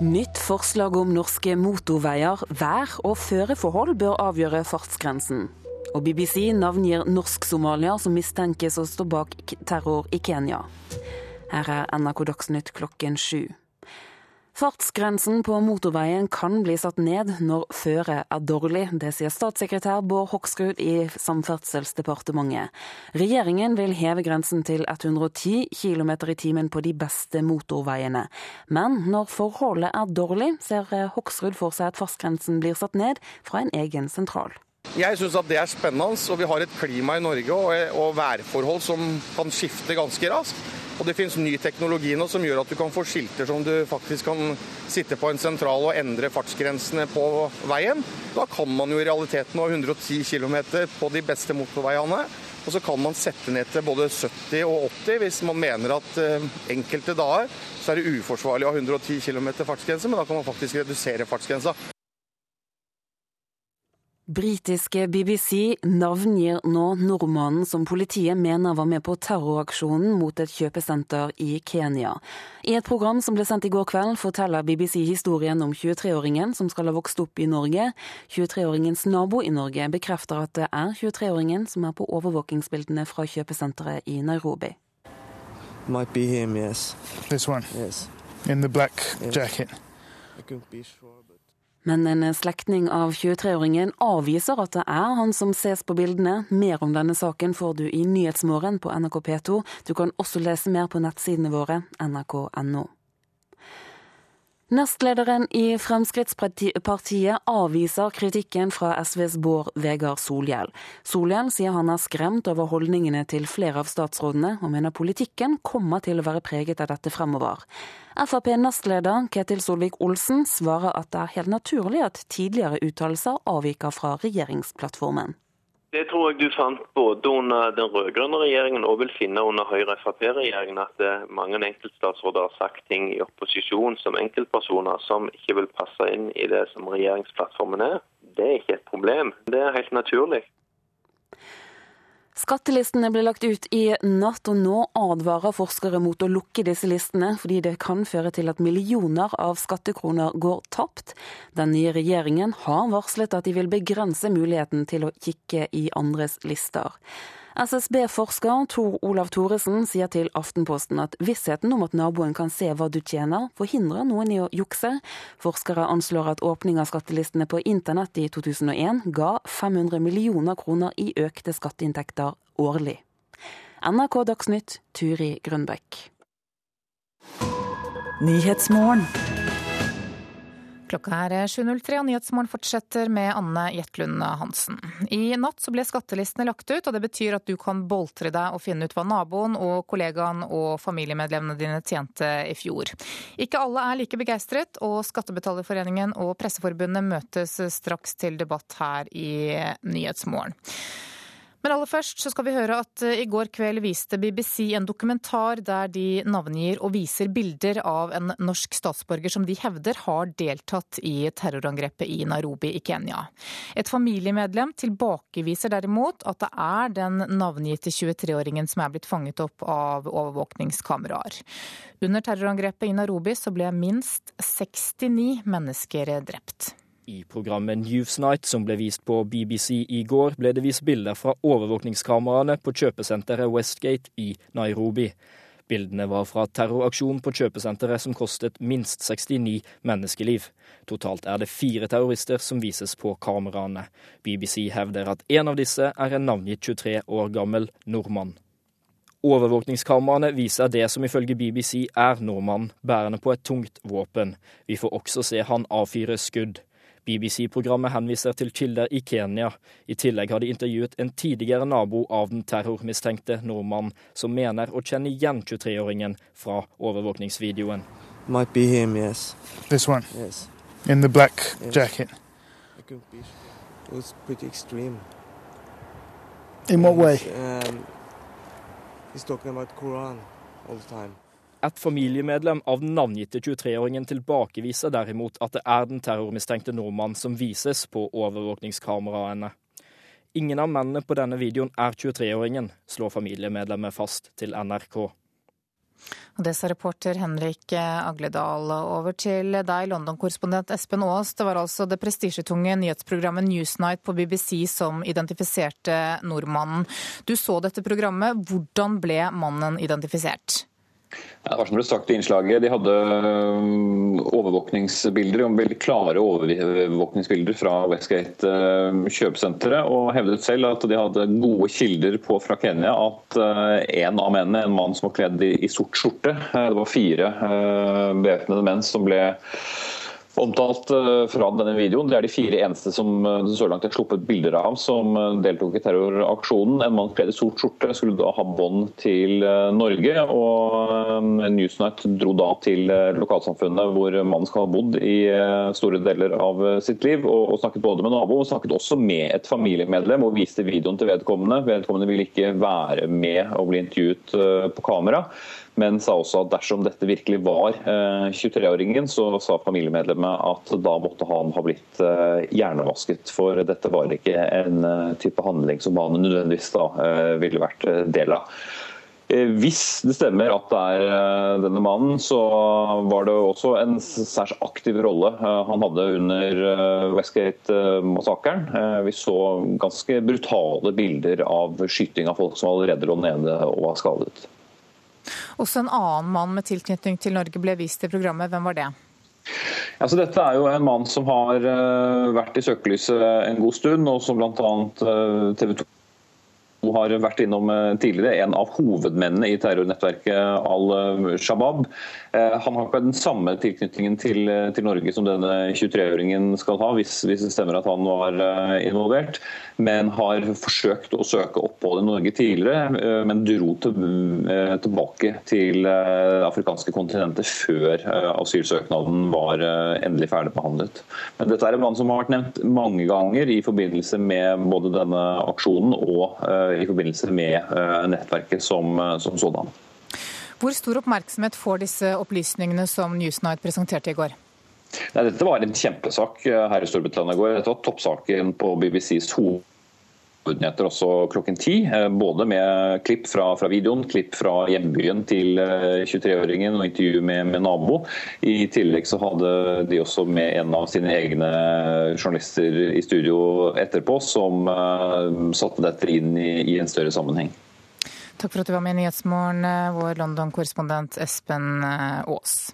Nytt forslag om norske motorveier. Vær- og føreforhold bør avgjøre fartsgrensen. Og BBC navngir norsk-somalier som mistenkes å stå bak terror i Kenya. Her er NRK Dagsnytt klokken sju. Fartsgrensen på motorveien kan bli satt ned når føret er dårlig. Det sier statssekretær Bård Hoksrud i Samferdselsdepartementet. Regjeringen vil heve grensen til 110 km i timen på de beste motorveiene. Men når forholdet er dårlig, ser Hoksrud for seg at fartsgrensen blir satt ned fra en egen sentral. Jeg syns det er spennende, og vi har et klima i Norge og, og værforhold som kan skifte ganske raskt. Og det finnes ny teknologi nå som gjør at du kan få skilter som du faktisk kan sitte på en sentral og endre fartsgrensene på veien. Da kan man jo i realiteten ha 110 km på de beste motorveiene. Og så kan man sette ned til både 70 og 80 hvis man mener at uh, enkelte dager så er det uforsvarlig å ha 110 km fartsgrense, men da kan man faktisk redusere fartsgrensa. Britiske BBC navngir nå nordmannen som politiet mener var med på terroraksjonen mot et kjøpesenter i Kenya. I et program som ble sendt i går kveld, forteller BBC historien om 23-åringen som skal ha vokst opp i Norge. 23-åringens nabo i Norge bekrefter at det er 23-åringen som er på overvåkingsbildene fra kjøpesenteret i Nairobi. Might be him, yes. This one? Yes. In the black Yes. jacket? I Men en slektning av 23-åringen avviser at det er han som ses på bildene. Mer om denne saken får du i Nyhetsmorgen på NRK P2. Du kan også lese mer på nettsidene våre nrk.no. Nestlederen i Fremskrittspartiet avviser kritikken fra SVs Bård Vegar Solhjell. Solhjell sier han er skremt over holdningene til flere av statsrådene, og mener politikken kommer til å være preget av dette fremover. Frp-nestleder Ketil Solvik-Olsen svarer at det er helt naturlig at tidligere uttalelser avviker fra regjeringsplattformen. Det tror jeg du fant både under den rød-grønne regjeringen og vil finne under Høyre-Frp-regjeringen, at eh, mange enkeltstatsråder har sagt ting i opposisjon som enkeltpersoner som ikke vil passe inn i det som regjeringsplattformen er. Det er ikke et problem. Det er helt naturlig. Skattelistene ble lagt ut i natt, og nå advarer forskere mot å lukke disse listene, fordi det kan føre til at millioner av skattekroner går tapt. Den nye regjeringen har varslet at de vil begrense muligheten til å kikke i andres lister. SSB-forsker Tor Olav Thoresen sier til Aftenposten at vissheten om at naboen kan se hva du tjener, forhindrer noen i å jukse. Forskere anslår at åpning av skattelistene på internett i 2001 ga 500 millioner kroner i økte skatteinntekter årlig. NRK Dagsnytt, Turi Grønbekk. Nyhetsmorgen. Klokka er 7.03 og Nyhetsmorgen fortsetter med Anne Jetlund Hansen. I natt ble skattelistene lagt ut, og det betyr at du kan boltre deg og finne ut hva naboen og kollegaen og familiemedlemmene dine tjente i fjor. Ikke alle er like begeistret, og Skattebetalerforeningen og Presseforbundet møtes straks til debatt her i Nyhetsmorgen. Men aller først så skal vi høre at eh, i går kveld viste BBC en dokumentar der de navngir og viser bilder av en norsk statsborger som de hevder har deltatt i terrorangrepet i Nairobi i Kenya. Et familiemedlem tilbakeviser derimot at det er den navngitte 23-åringen som er blitt fanget opp av overvåkningskameraer. Under terrorangrepet i Nairobi så ble minst 69 mennesker drept. I programmet Newsnight som ble vist på BBC i går, ble det vist bilder fra overvåkningskameraene på kjøpesenteret Westgate i Nairobi. Bildene var fra terroraksjonen på kjøpesenteret som kostet minst 69 menneskeliv. Totalt er det fire terrorister som vises på kameraene. BBC hevder at en av disse er en navngitt 23 år gammel nordmann. Overvåkningskameraene viser det som ifølge BBC er nordmannen, bærende på et tungt våpen. Vi får også se han avfyre skudd. BBC-programmet henviser til kilder i Kenya. I tillegg har de intervjuet en tidligere nabo av den terrormistenkte nordmannen, som mener å kjenne igjen 23-åringen fra overvåkningsvideoen. Might be him, yes. This one? Yes. In the black Yes. jacket? I couldn't be sure. It was pretty extreme. In what way? Um, he's talking about Quran all the time. Et familiemedlem av den navngitte 23-åringen tilbakeviser derimot at det er den terrormistenkte nordmannen som vises på overvåkningskameraene. Ingen av mennene på denne videoen er 23-åringen, slår familiemedlemmet fast til NRK. Og det sa reporter Henrik Agledal. Over til deg, London-korrespondent Espen Aas. Det var altså det prestisjetunge nyhetsprogrammet Newsnight på BBC som identifiserte nordmannen. Du så dette programmet. Hvordan ble mannen identifisert? Ja, det var som ble sagt i innslaget. De hadde um, overvåkningsbilder, veldig klare overvåkningsbilder fra Westgate um, kjøpesenteret, og hevdet selv at de hadde gode kilder på fra Kenya at uh, en av mennene, en mann som var kledd i sort skjorte, uh, det var fire uh, bevæpnede menn som ble omtalt eh, fra denne videoen. Det er de fire eneste som eh, så langt er sluppet bilder av som eh, deltok i terroraksjonen. En mann kledd i sort skjorte skulle da ha bånd til Norge. og Newsnight dro da til lokalsamfunnet hvor mannen skal ha bodd i store deler av sitt liv. og snakket både med nabo og snakket også med et familiemedlem og viste videoen til vedkommende. Vedkommende ville ikke være med og bli intervjuet på kamera men sa også at dersom dette virkelig var 23-åringen, eh, så sa familiemedlemmet at da måtte han ha blitt eh, hjernevasket. For dette var ikke en eh, type handling som han nødvendigvis da ville vært del av. Hvis det stemmer at det er denne mannen, så var det også en særs aktiv rolle han hadde under Westgate-massakren. Vi så ganske brutale bilder av skyting av folk som allerede lå nede og var skadet. Også en annen mann med tilknytning til Norge ble vist i programmet. Hvem var det? Altså, dette er jo en mann som har uh, vært i søkelyset en god stund, og som bl.a. Uh, TV 2 har vært innom uh, tidligere, en av hovedmennene i terrornettverket Al-Shabaab. Eh, han har ikke den samme tilknytningen til, eh, til Norge som denne 23-åringen skal ha, hvis, hvis, det stemmer at han var eh, involvert, men har forsøkt å søke opphold i Norge tidligere, men dro til, tilbake til det afrikanske kontinentet før asylsøknaden var endelig ferdigbehandlet. Men dette er en mann som har vært nevnt mange ganger i forbindelse med både denne aksjonen og i forbindelse med nettverket som, som sådan. Hvor stor oppmerksomhet får disse opplysningene som Newsnight presenterte i går? Nei, dette var en kjempesak eh, her i Storbritannia i går. Dette var toppsaken på BBCs hovednyheter også klokken ti. Eh, både med klipp fra, fra, videoen, klipp fra hjembyen til 23-åringen eh, og intervju med, med, nabo. I tillegg så hadde de også med en av sine egne journalister i studio etterpå, som uh, satte dette inn i, i en større sammenheng. Takk for at du var med i Nyhetsmorgen, vår London-korrespondent Espen Aas.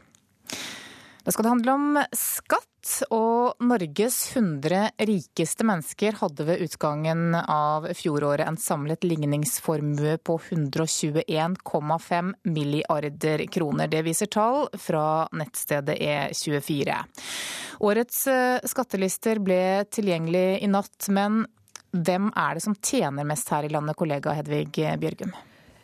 Da skal det handle om skatt, og Norges 100 rikeste mennesker hadde ved utgangen av fjoråret en samlet ligningsformue på 121,5 milliarder kroner. Det viser tall fra nettstedet E24. Årets eh, skattelister ble tilgjengelig i natt, men hvem er det som tjener mest her i landet, kollega Hedvig Bjørgum?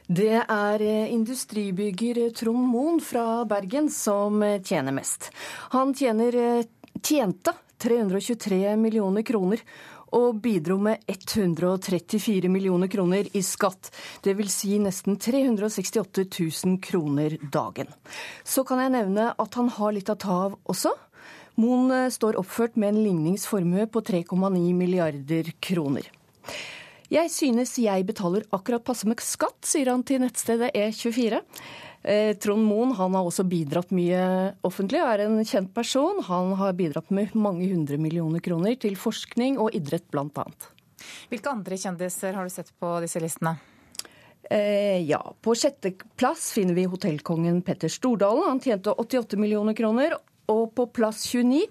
Det er eh, industribygger Trond Moen fra Bergen som eh, tjener mest. Han tjener, tjente 323 millioner kroner og bidro med 134 millioner kroner i skatt. Dvs. Si nesten 368 000 kroner dagen. Så kan jeg nevne at han har litt å ta av også. Moen står oppført med en ligningsformue på 3,9 milliarder kroner. Jeg synes jeg betaler akkurat passe med skatt, sier han til nettstedet E24. Eh, Trond Moen han har også bidratt mye offentlig og er en kjent person. Han har bidratt med mange hundre millioner kroner til forskning og idrett, bl.a. Hvilke andre kjendiser har du sett på disse listene? Eh, ja, På sjetteplass finner vi hotellkongen Petter Stordalen. Han tjente 88 millioner kroner. Og på plass 29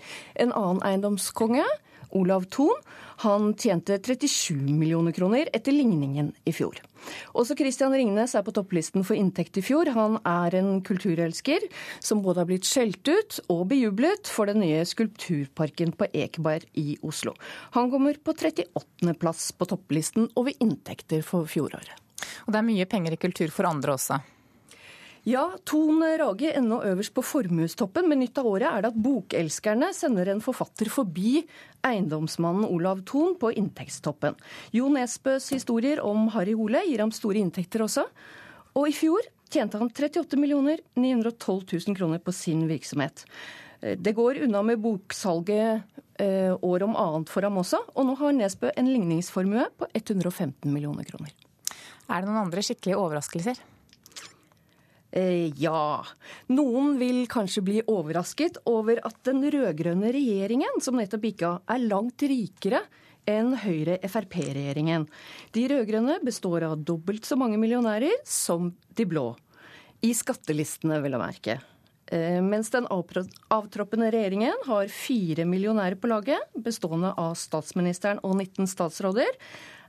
en annen eiendomskonge, Olav Thon. Han tjente 37 millioner kroner etter ligningen i fjor. Også Christian Ringnes er på topplisten for inntekt i fjor. Han er en kulturelsker som både har blitt skjelt ut og bejublet for den nye skulpturparken på Ekeberg i Oslo. Han kommer på 38. plass på topplisten over inntekter for fjoråret. Og det er mye penger i kultur for andre også? Ja, Ton Rage ennå øverst på formuestoppen, men nytt av året er det at bokelskerne sender en forfatter forbi eiendomsmannen Olav Thon på inntektstoppen. Jo Nesbøs historier om Harry Hole gir ham store inntekter også. Og i fjor tjente han 38 912 000 kroner på sin virksomhet. Det går unna med boksalget eh, år om annet for ham også, og nå har Nesbø en ligningsformue på 115 millioner kroner. Er det noen andre skikkelige overraskelser? Eh, ja. Noen vil kanskje bli overrasket over at den rød-grønne regjeringen som nettopp gikk av, er langt rikere enn Høyre-Frp-regjeringen. De rød-grønne består av dobbelt så mange millionærer som de blå. I skattelistene, vel å merke. Eh, mens den avtroppende regjeringen har fire millionærer på laget, bestående av statsministeren og 19 statsråder,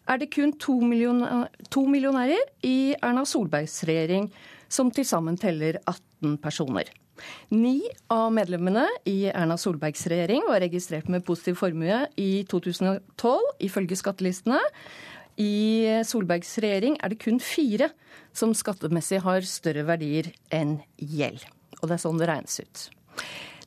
er det kun to, millionærer i Erna Solbergs regjering som til sammen teller 18 personer. Ni av medlemmene i Erna Solbergs regjering var registrert med positiv formue i 2012, ifølge skattelistene. I Solbergs regjering er det kun fire som skattemessig har større verdier enn gjeld. Og det er sånn det regnes ut.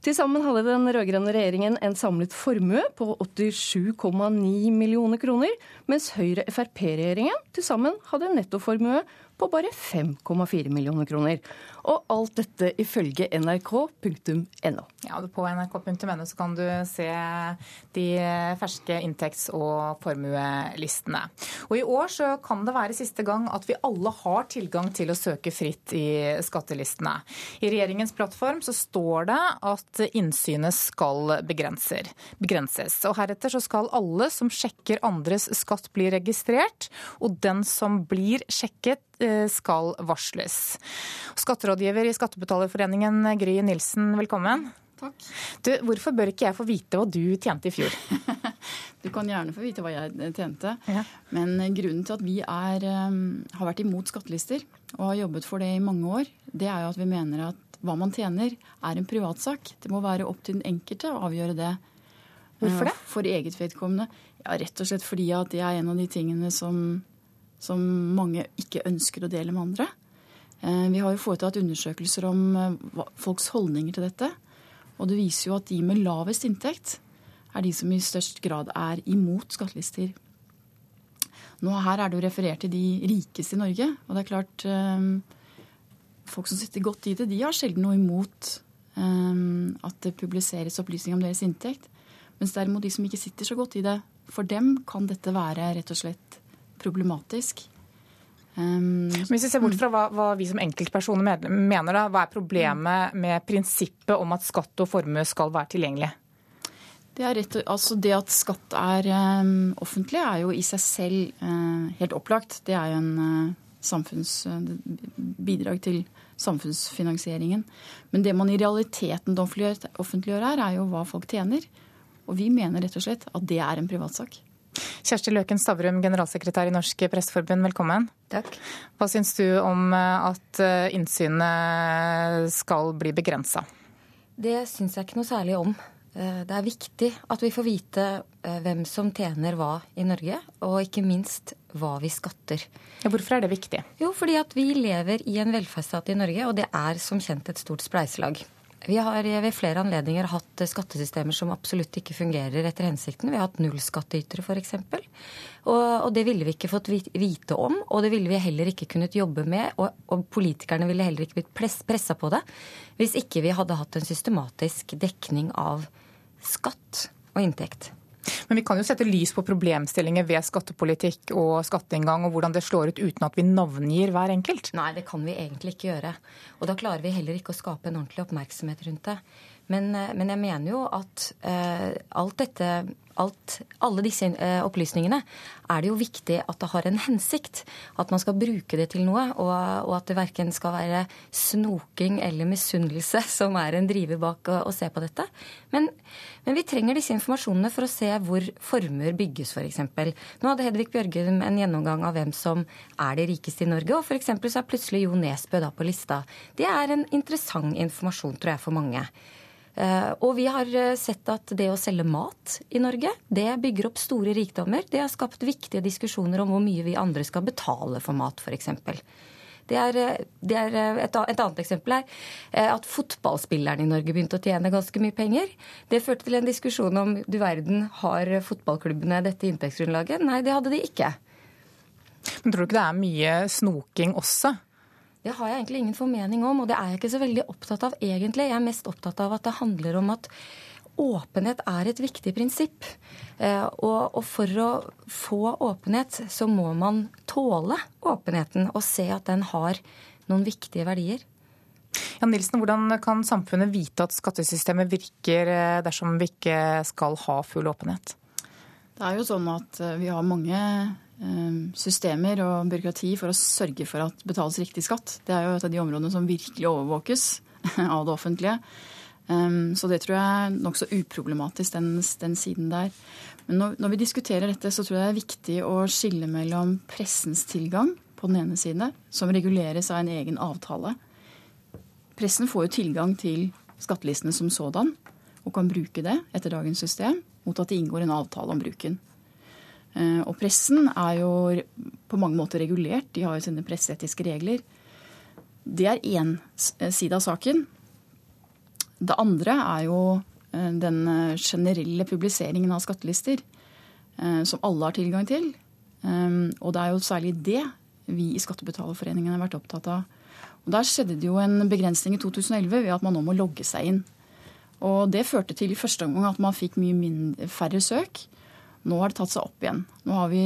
Til sammen hadde den rød-grønne regjeringen en samlet formue på 87,9 millioner kroner, mens Høyre-Frp-regjeringen til sammen hadde en nettoformue på bare 5,4 millioner kroner. Og alt dette ifølge nrk.no. Ja, På nrk.no kan du se de ferske inntekts- og formuelistene. Og I år så kan det være siste gang at vi alle har tilgang til å søke fritt i skattelistene. I regjeringens plattform så står det at innsynet skal begrenses. Og heretter så skal alle som sjekker andres skatt bli registrert, og den som blir sjekket Eh, skal varsles. Skatterådgiver i Skattebetalerforeningen, Gry Nilsen, velkommen. Takk. Du, hvorfor bør ikke jeg få vite hva du tjente i fjor? du kan gjerne få vite hva jeg tjente. Ja. Men grunnen til at vi er, eh, har vært imot skattelister og har jobbet for det i mange år, det er jo at vi mener at hva man tjener er en privatsak. Det må være opp til den enkelte å avgjøre det. Hvorfor det? Eh, for eget vedkommende. Ja, Rett og slett fordi at det er en av de tingene som som mange ikke ønsker å dele med andre. Eh, vi har jo foretatt undersøkelser om eh, folks holdninger til dette. Og det viser jo at de med lavest inntekt er de som i størst grad er imot skattelister. Nå Her er det jo referert til de rikeste i Norge. Og det er klart eh, Folk som sitter godt i det, de har sjelden noe imot at det publiseres opplysninger om deres inntekt. Mens derimot de som ikke sitter så godt i det, for dem kan dette være rett og slett problematisk. Um, Hvis vi ser bort fra hva, hva vi som enkeltpersoner mener, da, hva er problemet med prinsippet om at skatt og formue skal være tilgjengelig? Det, rett, altså det at skatt er um, offentlig, er jo i seg selv uh, helt opplagt. Det er jo en uh, uh, bidrag til samfunnsfinansieringen. Men det man i realiteten offentliggjør her, er jo hva folk tjener. Og vi mener rett og slett at det er en privatsak. Kjersti Løken Stavrum, generalsekretær i Norsk Presteforbund, velkommen. Takk. Hva syns du om eh, at eh, innsynet skal bli begrensa? Det syns jeg ikke noe særlig om. Eh, det er viktig at vi får vite hvem som tjener hva i Norge, og ikke minst hva vi skatter. Ja, hvorfor er det viktig? Jo, fordi at vi lever i en velferdsstat i Norge, og det er som kjent et stort spleiselag. Vi har ved flere anledninger hatt skattesystemer som absolutt ikke fungerer etter hensikten. Vi har hatt nullskattytere f.eks. Og, og det ville vi ikke fått vite om, og det ville vi heller ikke kunnet jobbe med. Og, og politikerne ville heller ikke blitt pressa på det hvis ikke vi hadde hatt en systematisk dekning av skatt og inntekt. Men vi kan jo sette lys på problemstillinger ved skattepolitikk og skatteinngang, og hvordan det slår ut uten at vi navngir hver enkelt? Nei, det kan vi egentlig ikke gjøre. Og da klarer vi heller ikke å skape en ordentlig oppmerksomhet rundt det. Men, eh, men jeg mener jo at uh, alt dette alt, alle disse eh, opplysningene er det jo viktig at det har en hensikt. At man skal bruke det til noe, og, og at det verken skal være snoking eller misunnelse som er en driver bak å, å se på dette. Men, men, vi trenger disse informasjonene for å se hvor formuer bygges, f.eks. Nå hadde Hedvig Bjørgum en gjennomgang av hvem som er de rikeste i Norge, og f.eks. så er plutselig Jo Nesbø da på lista. Det er en interessant informasjon, tror jeg, for mange. Eh, og vi har eh, sett at det å selge mat i Norge, det bygger opp store rikdommer. Det har skapt viktige diskusjoner om hvor mye vi andre skal betale for mat, f.eks. Det er, eh, det er et, et, annet eksempel er at fotballspillerne i Norge begynte å tjene ganske mye penger. Det førte til en diskusjon om du verden har fotballklubbene dette inntektsgrunnlaget. Nei, det hadde de ikke. Men tror du ikke det er mye snoking også? Det har jeg egentlig ingen formening om, og det er jeg ikke så veldig opptatt av egentlig. Jeg er mest opptatt av at det handler om at åpenhet er et viktig prinsipp. Eh, og, for å få åpenhet, så må man tåle åpenheten og se at den har noen viktige verdier. Jan Nilsen, hvordan kan samfunnet vite at skattesystemet virker eh, dersom vi ikke skal ha full åpenhet? Det er jo sånn at eh, vi har mange systemer og byråkrati for å sørge for at betales riktig skatt. Det er jo et av de områdene som virkelig overvåkes av det offentlige. Så det tror jeg er nokså uproblematisk, den, den, siden der. Men når, når, vi diskuterer dette, så tror jeg det er viktig å skille mellom pressens tilgang på den ene side, som reguleres av en egen avtale, Pressen får jo tilgang til skattelistene som sådan, og kan bruke det etter dagens system, mot at det inngår en avtale om bruken. Eh, og pressen er jo på mange måter regulert, de har jo sine presseetiske regler. Det er én eh, side av saken. Det andre er jo eh, den generelle publiseringen av skattelister, som alle har tilgang til. Og det er jo særlig det vi i Skattebetalerforeningen har vært opptatt av og Der skjedde det jo en begrensning i 2011 ved at man nå må logge seg inn. Og Det førte til i første omgang at man fikk mye færre søk. Nå har det tatt seg opp igjen. Nå har vi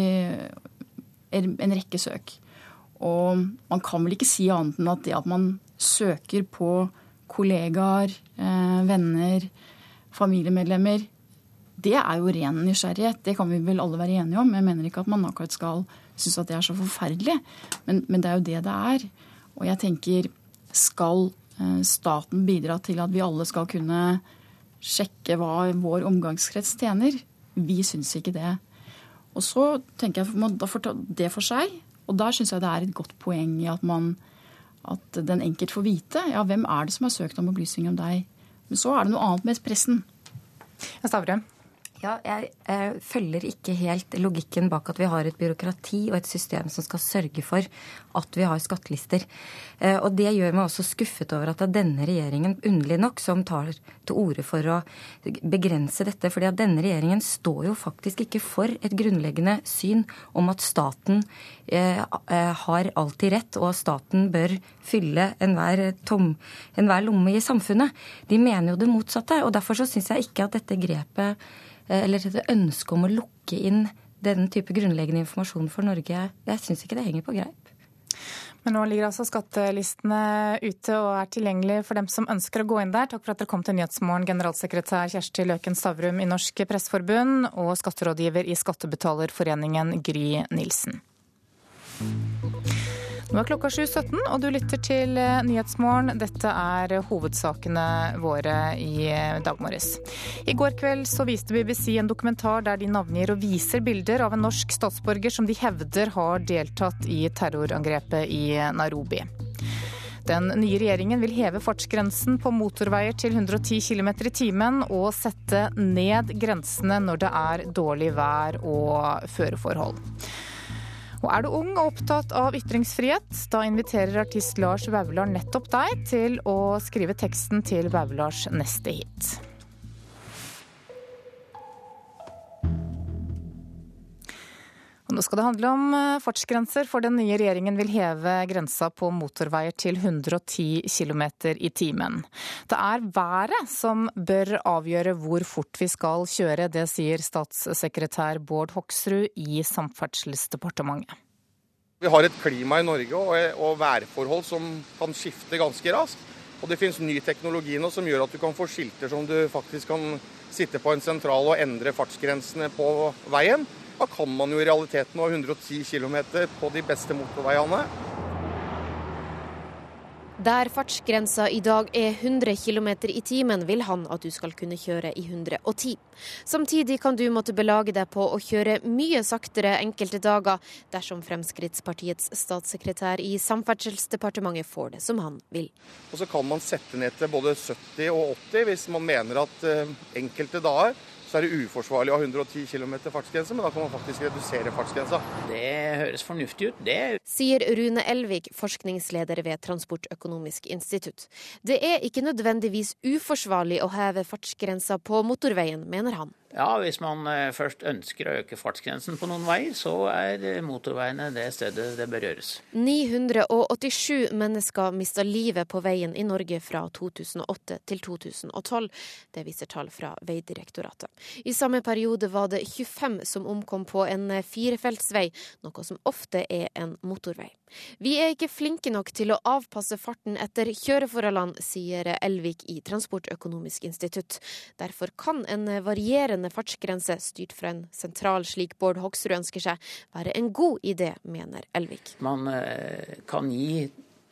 en rekke søk. Og man kan vel ikke si annet enn at det at man søker på kollegaer, eh, venner, familiemedlemmer, det er jo ren nysgjerrighet. Det kan vi vel alle være enige om. Jeg mener ikke at man akkurat skal synes at det er så forferdelig, men, men det er jo det det er. Og jeg tenker, skal eh, staten bidra til at vi alle skal kunne sjekke hva vår omgangskrets tjener? Vi syns ikke det. Og så tenker jeg at da får ta det for seg. Og der syns jeg det er et godt poeng i at, man, at den enkelt får vite ja, hvem er det som har søkt om opplysning om deg. Men så er det noe annet med pressen. Stavrum. Ja, jeg, eh, følger ikke helt logikken bak at vi har et byråkrati og et system som skal sørge for at vi har skattelister. Eh, og det gjør meg også skuffet over at det er denne regjeringen, underlig nok, som tar til orde for å begrense dette. fordi at denne regjeringen står jo faktisk ikke for et grunnleggende syn om at staten eh, eh har alltid rett, og staten bør fylle enhver, tom, enhver lomme i samfunnet. De mener jo det motsatte. og Derfor så syns jeg ikke at dette grepet eller dette ønsket om å lukke inn denne type grunnleggende informasjon for Norge, jeg syns ikke det henger på greip. Men nå ligger altså skattelistene ute og er tilgjengelig for dem som ønsker å gå inn der. Takk for at dere kom til Nyhetsmorgen, generalsekretær Kjersti Løken Stavrum i Norsk Presseforbund og skatterådgiver i Skattebetalerforeningen Gry Nilsen. Nå er klokka 7.17, og du lytter til eh, Nyhetsmorgen. Dette er hovedsakene våre i eh, dag morges. I går kveld så viste BBC en dokumentar der de navngir og viser bilder av en norsk statsborger som de hevder har deltatt i terrorangrepet i Nairobi. Den nye regjeringen vil heve fartsgrensen på motorveier til 110 km i timen og sette ned grensene når det er dårlig vær og føreforhold. Og er du ung og opptatt av ytringsfrihet, da inviterer artist Lars Vaular nettopp deg til å skrive teksten til Vaulars neste hit. Nå skal det handle om eh, fartsgrenser, for den nye regjeringen vil heve grensa på motorveier til 110 km i timen. Det er været som bør avgjøre hvor fort vi skal kjøre, det sier statssekretær Bård Hoksrud i Samferdselsdepartementet. Vi har et klima i Norge og, værforhold som kan skifte ganske raskt. Og det finnes ny teknologi nå som gjør at du kan få skilter som du faktisk kan sitte på en sentral og endre fartsgrensene på veien. Da kan man jo i realiteten ha 110 km på de beste motorveiene. Der fartsgrensa i dag er 100 km i timen, vil han at du skal kunne kjøre i 110. Samtidig kan du måtte belage deg på å kjøre mye saktere enkelte dager, dersom Fremskrittspartiets statssekretær i Samferdselsdepartementet får det som han vil. Og Så kan man sette ned til både 70 og 80 hvis man mener at eh, enkelte dager så er det uforsvarlig å ha 110 km fartsgrense, men da kan man faktisk redusere fartsgrensa. Det høres fornuftig ut, det. Sier Rune Elvik, forskningsleder ved Transportøkonomisk institutt. Det er ikke nødvendigvis uforsvarlig å heve fartsgrensa på motorveien, mener han. Ja, hvis man eh, først ønsker å øke fartsgrensen på noen veier, så er eh, motorveiene det stedet det bør gjøres. 987 mennesker mista livet på veien i Norge fra 2008 til 2012. Det viser tall fra Vegdirektoratet. I samme periode var det 25 som omkom på en firefeltsvei, noe som ofte er en motorvei. Vi er ikke flinke nok til å avpasse farten etter kjøreforholdene, sier Elvik i Transportøkonomisk institutt. Derfor kan en varierende fartsgrense styrt fra en sentral slik Bård Hoksrud ønsker seg, være en god idé, mener Elvik. Man eh, kan gi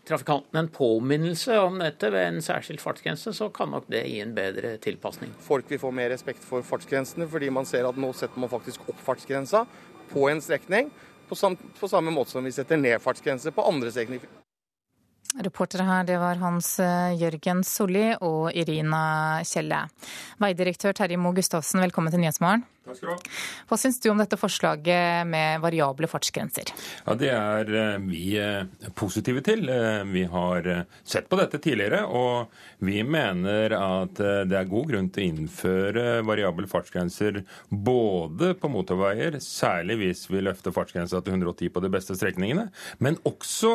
trafikanten en påminnelse om dette ved en særskilt fartsgrense, så kan nok det gi en bedre tilpasning. Folk vil få mer respekt for fartsgrensene, fordi man ser at nå setter man faktisk opp fartsgrensa på en strekning på, sam på samme måte som vi setter ned fartsgrense på andre strekninger. Reportere her, det var Hans eh, Jørgen Solli og Irina Kjelle. Veidirektør Terje Moe Gustavsen, velkommen til Nyhetsmorgen. Takk skal du ha. Hva syns du om dette forslaget med variable fartsgrenser? Ja, Det er eh, vi eh, positive til. Vi har sett på dette tidligere, og vi mener at det er god grunn til å innføre variable fartsgrenser både på motorveier, særlig hvis vi løfter fartsgrensa til 110 på de beste strekningene, men også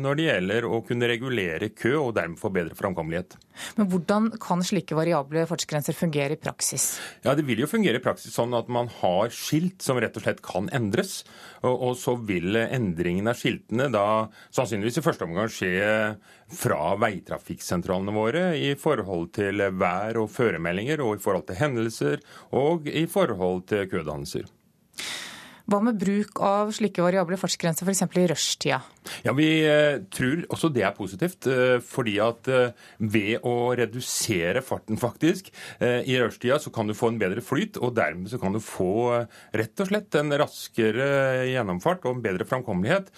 når det gjelder å kunne regulere kø og dermed få bedre framkommelighet. Men Hvordan kan slike variable fartsgrenser fungere i praksis? Ja, Det vil jo fungere i praksis sånn at man har skilt som rett og slett kan endres. Og, og så vil endringen av skiltene da sannsynligvis i første omgang skje fra veitrafikksentralene våre i forhold til vær- og føremeldinger, og i forhold til hendelser og i forhold til kødannelser. Hva med bruk av slike variable fartsgrenser f.eks. i rushtida? Ja, Vi eh, tror også det er positivt. Eh, fordi at eh, ved å redusere farten faktisk i rushtida, så kan du få en bedre flyt. Og dermed så kan du få rett og slett en raskere gjennomfart og en bedre framkommelighet.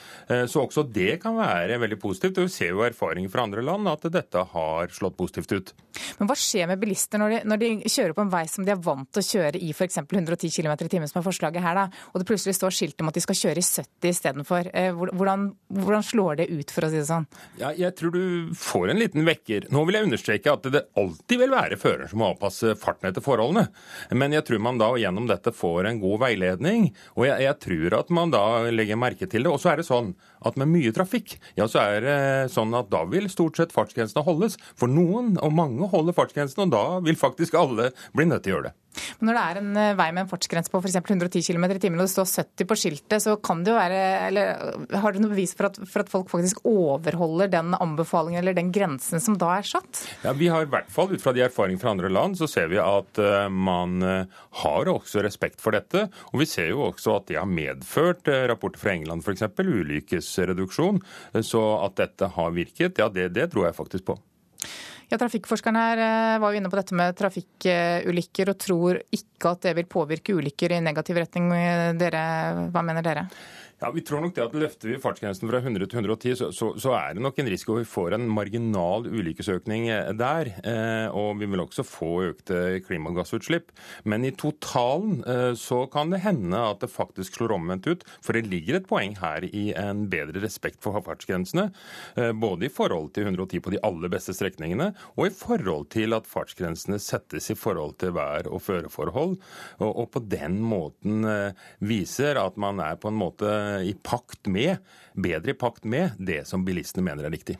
Så også det kan være veldig positivt. Og vi ser jo erfaringer fra andre land at dette har slått positivt ut. Men hva skjer med bilister når de, når de kjører på en vei som de er vant til å kjøre i f.eks. 110 km i timen, som er forslaget her, da, og det plutselig står skilt om at de skal kjøre i 70 istedenfor? Hvordan, hvordan slår det ut, for å si det sånn? Ja, jeg tror du får en liten vekker. Nå vil jeg understreke at det alltid vil være føreren som må avpasse farten etter forholdene. Men jeg tror man da gjennom dette får en god veiledning, og jeg, jeg tror at man da legger merke til det. Og så er det sånn at med mye trafikk, ja så er det sånn at da vil stort sett fartsgrensene holdes. For noen, og mange, holder fartsgrensene, og da vil faktisk alle bli nødt til å gjøre det. Men når det er en eh, vei med en fartsgrense på f.eks. 110 km i timen og det står 70 på skiltet, så kan det jo være eller Har du noe bevis for at, for at, folk faktisk overholder den anbefalingen eller den grensen som da er satt? Ja, Vi har i hvert fall ut fra de erfaringene fra andre land, så ser vi at uh, man uh, har også respekt for dette. Og vi ser jo også at det har medført rapporter fra England f.eks. ulykkesreduksjon. Så at dette har virket, ja det, det tror jeg faktisk på. Ja, Trafikkforskeren her eh, var jo inne på dette med trafikkulykker og tror ikke at det vil påvirke ulykker i negativ retning. Dere, hva mener dere? Ja, Vi tror nok det at løfter vi fartsgrensen fra 100 til 110, så, så, så, er det nok en risiko vi får en marginal ulykkesøkning eh, der. Eh, og vi vil også få økte klimagassutslipp. Men i totalen eh, så kan det hende at det faktisk slår omvendt ut. For det ligger et poeng her i en bedre respekt for fartsgrensene. Eh, både i forhold til 110 på de aller beste strekningene, og i forhold til at fartsgrensene settes i forhold til vær- og føreforhold. Og, og på den måten eh, viser at man er på en måte i pakt med, bedre i pakt med det som bilistene mener er riktig.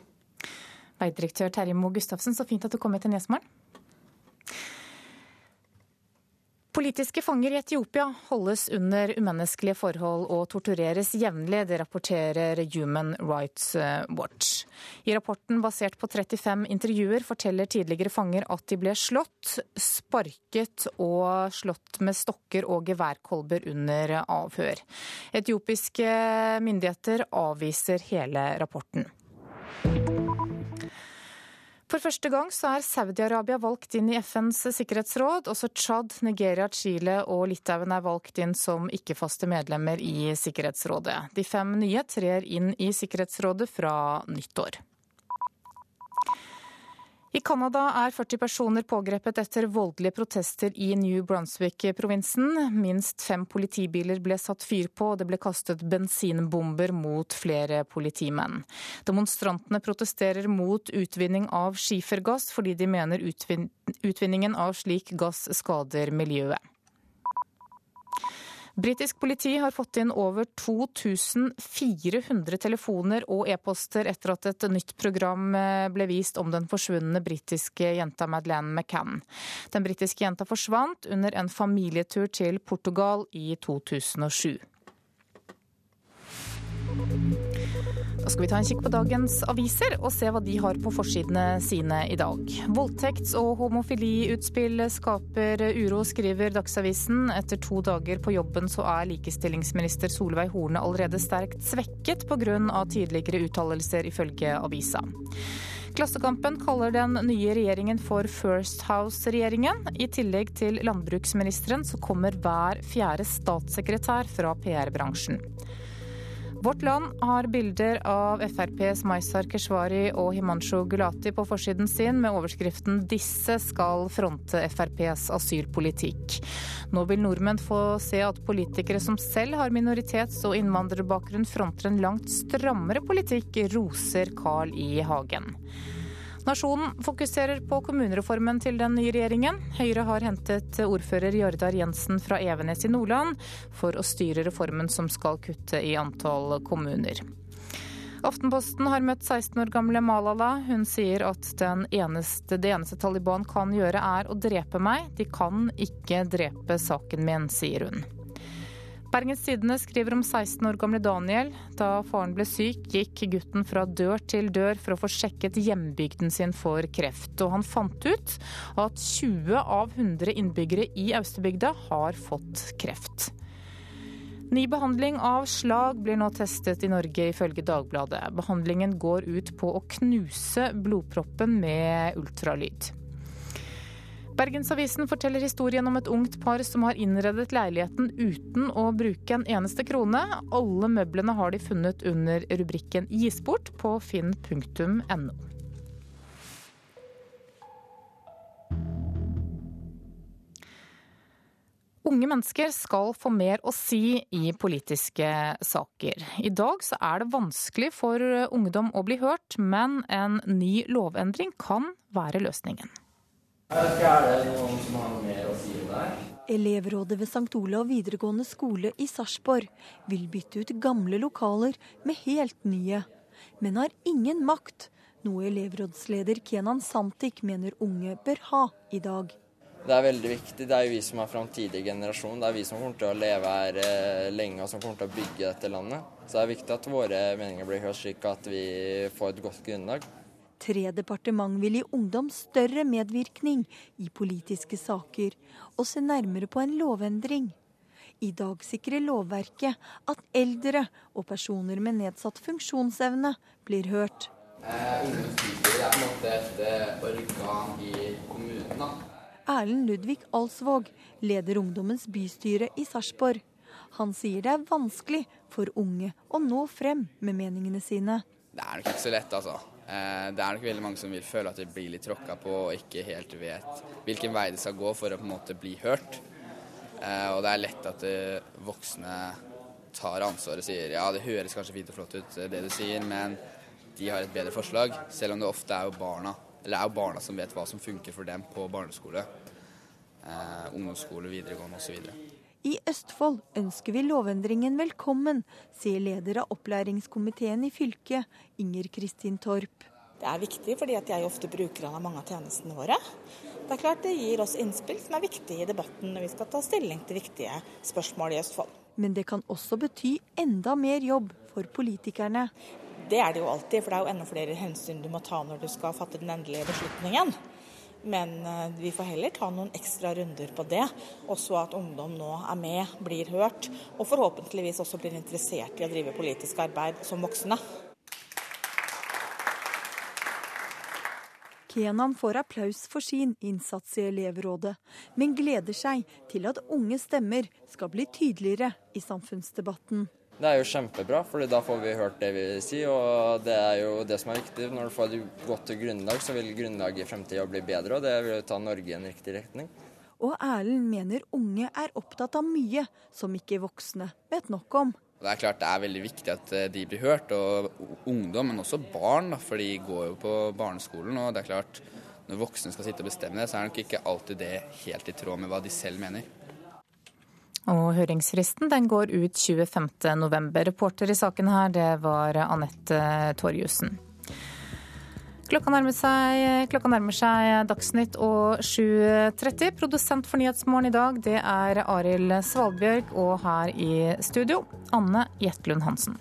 Veidirektør Terje Moe Gustavsen, så fint at du kom hit til Nyhetsmorgen. Politiske fanger i Etiopia holdes under umenneskelige forhold og tortureres jevnlig. Det rapporterer Human Rights Watch. I rapporten basert på 35 intervjuer forteller tidligere fanger at de ble slått, sparket og slått med stokker og geværkolber under avhør. Etiopiske myndigheter avviser hele rapporten. For første gang så er Saudi-Arabia valgt inn i FNs sikkerhetsråd. Også Tsjad, Nigeria, Chile og Litauen er valgt inn som ikke-faste medlemmer i Sikkerhetsrådet. De fem nye trer inn i Sikkerhetsrådet fra nyttår. I Canada er 40 personer pågrepet etter voldelige protester i New Brunswick-provinsen. Minst fem politibiler ble satt fyr på, og det ble kastet bensinbomber mot flere politimenn. Demonstrantene protesterer mot utvinning av skifergass, fordi de mener utvin utvinningen av slik gass skader miljøet. Britisk politi har fått inn over 2400 telefoner og e-poster etter at et nytt program eh, ble vist om den forsvunne britiske jenta Madeleine McCann. Den britiske jenta forsvant under en familietur til Portugal i 2007. Da skal vi ta en kikk på dagens aviser og se hva de har på forsidene sine i dag. Voldtekts- og homofiliutspill skaper uro, skriver Dagsavisen. Etter to dager på jobben så er likestillingsminister Solveig Horne allerede sterkt svekket pga. tidligere uttalelser, ifølge avisa. Klassekampen kaller den nye regjeringen for First House-regjeringen. I tillegg til landbruksministeren så kommer hver fjerde statssekretær fra PR-bransjen. Vårt Land har bilder av FrPs Maizar Keshvari og Himanshu Gulati på forsiden sin med overskriften 'Disse skal fronte FrPs asylpolitikk'. Nå vil nordmenn få se at politikere som selv har minoritets- og innvandrerbakgrunn fronter en langt strammere politikk, roser Carl I. Hagen. Nasjonen fokuserer på kommunereformen til den nye regjeringen. Høyre har hentet ordfører Jardar Jensen fra Evenes i Nordland for å styre reformen som skal kutte i antall kommuner. Aftenposten har møtt 16 år gamle Malala. Hun sier at eneste, det eneste Taliban kan gjøre er å drepe meg. De kan ikke drepe saken min, sier hun. Bergens Tidende skriver om 16 år gamle Daniel. Da faren ble syk, gikk gutten fra dør til dør for å få sjekket hjembygden sin for kreft. Og han fant ut at 20 av 100 innbyggere i Austerbygda har fått kreft. Ny behandling av slag blir nå testet i Norge, ifølge Dagbladet. Behandlingen går ut på å knuse blodproppen med ultralyd. Bergensavisen forteller historien om et ungt par som har innredet leiligheten uten å bruke en eneste krone. Alle møblene har de funnet under rubrikken 'Gis bort' på finn.no. Unge mennesker skal få mer å si i politiske saker. I dag så er det vanskelig for ungdom å bli hørt, men en ny lovendring kan være løsningen. Er det noen som har mer å si om det? Elevrådet ved St. Olav videregående skole i Sarpsborg vil bytte ut gamle lokaler med helt nye, men har ingen makt, noe elevrådsleder Kenan Santik mener unge bør ha i dag. Det er veldig viktig. Det er jo vi som er framtidig generasjon. Det er vi som kommer til å leve her eh, lenge og som kommer til å bygge dette landet. Så det er viktig at våre meninger blir hørt, slik at vi får et godt grunnlag. Tre departement vil gi ungdom større medvirkning i politiske saker, og se nærmere på en lovendring. I dag sikrer lovverket at eldre og personer med nedsatt funksjonsevne blir hørt. Erlend Ludvig Alsvåg leder ungdommens bystyre i Sarpsborg. Han sier det er vanskelig for unge å nå frem med meningene sine. Det er nok ikke så lett, altså. Eh, det er nok veldig mange som vil føle at de blir litt tråkka på og ikke helt vet hvilken vei de skal gå for å på en måte bli hørt. Eh, og det er lett at eh, voksne tar ansvaret og sier ja, det høres kanskje fint og flott ut det du sier, men de har et bedre forslag. Selv om det ofte er jo barna, eller det er jo barna som vet hva som funker for dem på barneskole, ungdomsskole, videregående osv. I Østfold ønsker vi lovendringen velkommen, sier leder av opplæringskomiteen i fylket, Inger Kristin Torp. Det er viktig fordi jeg ofte bruker av mange av tjenestene våre. Det er klart det gir oss innspill som er viktige i debatten når vi skal ta stilling til viktige spørsmål i Østfold. Men det kan også bety enda mer jobb for politikerne. Det er det jo alltid, for det er jo enda flere hensyn du må ta når du skal fatte den endelige beslutningen. Men eh, vi får heller ta noen ekstra runder på det. Også at ungdom nå er med, blir hørt, og forhåpentligvis også blir interessert i å drive politisk arbeid som voksne. Kenan får applaus for sin innsats i elevrådet, men gleder seg til at unge stemmer skal bli tydeligere i samfunnsdebatten. Det er jo kjempebra, for da får vi hørt det vi sier. Og det er jo det som er viktig. Når du får et godt grunnlag, så vil grunnlaget i fremtida bli bedre. Og det vil ta Norge i en riktig retning. Og Erlend mener unge er opptatt av mye som ikke voksne vet nok om. Det er klart det er veldig viktig at eh, de blir hørt, og ungdom, men også barn. For de går jo på barneskolen. Og det er klart, når voksne skal sitte og bestemme det, så er nok ikke alltid det helt i tråd med hva de selv mener. Og høringsfristen den går ut 25.11. Reporter i saken her, det var Anette Torjussen. Klokka nærmer, seg, klokka nærmer seg Dagsnytt og 7.30. Produsent for Nyhetsmorgen i dag, det er Arild Svalbjørg. Og her i studio, Anne Jetlund Hansen.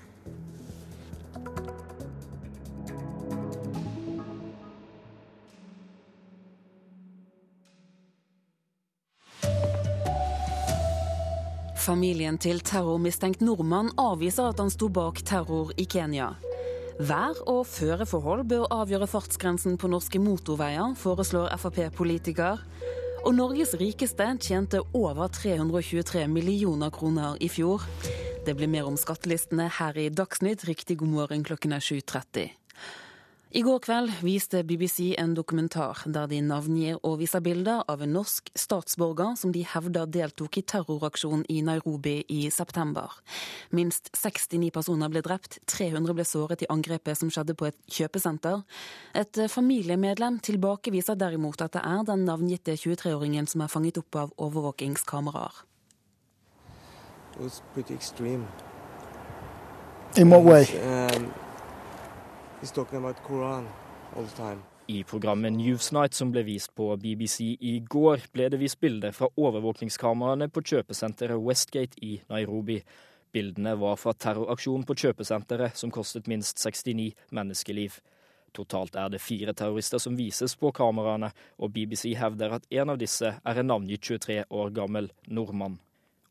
Familien til terrormistenkt nordmann avviser at han sto bak terror i Kenya. Vær- og føreforhold bør avgjøre fartsgrensen på norske motorveier, foreslår Frp-politiker. Og Norges rikeste tjente over 323 millioner kroner i fjor. Det blir mer om skattelistene her i Dagsnytt. Riktig god morgen klokken er 7.30. I går kveld viste BBC en dokumentar der de navngir og viser bilder av en norsk statsborger som de hevder deltok i terroraksjonen i Nairobi i september. Minst 69 personer ble drept, 300 ble såret i angrepet som skjedde på et kjøpesenter. Et familiemedlem tilbakeviser derimot at det er den navngitte 23-åringen som er fanget opp av overvåkingskameraer. It was pretty extreme. In what way? Um, I programmet Newsnight som ble vist på BBC i går, ble det vist bilder fra overvåkningskameraene på kjøpesenteret Westgate i Nairobi. Bildene var fra terroraksjonen på kjøpesenteret som kostet minst 69 menneskeliv. Totalt er det fire terrorister som vises på kameraene, og BBC hevder at en av disse er en navngitt 23 år gammel nordmann.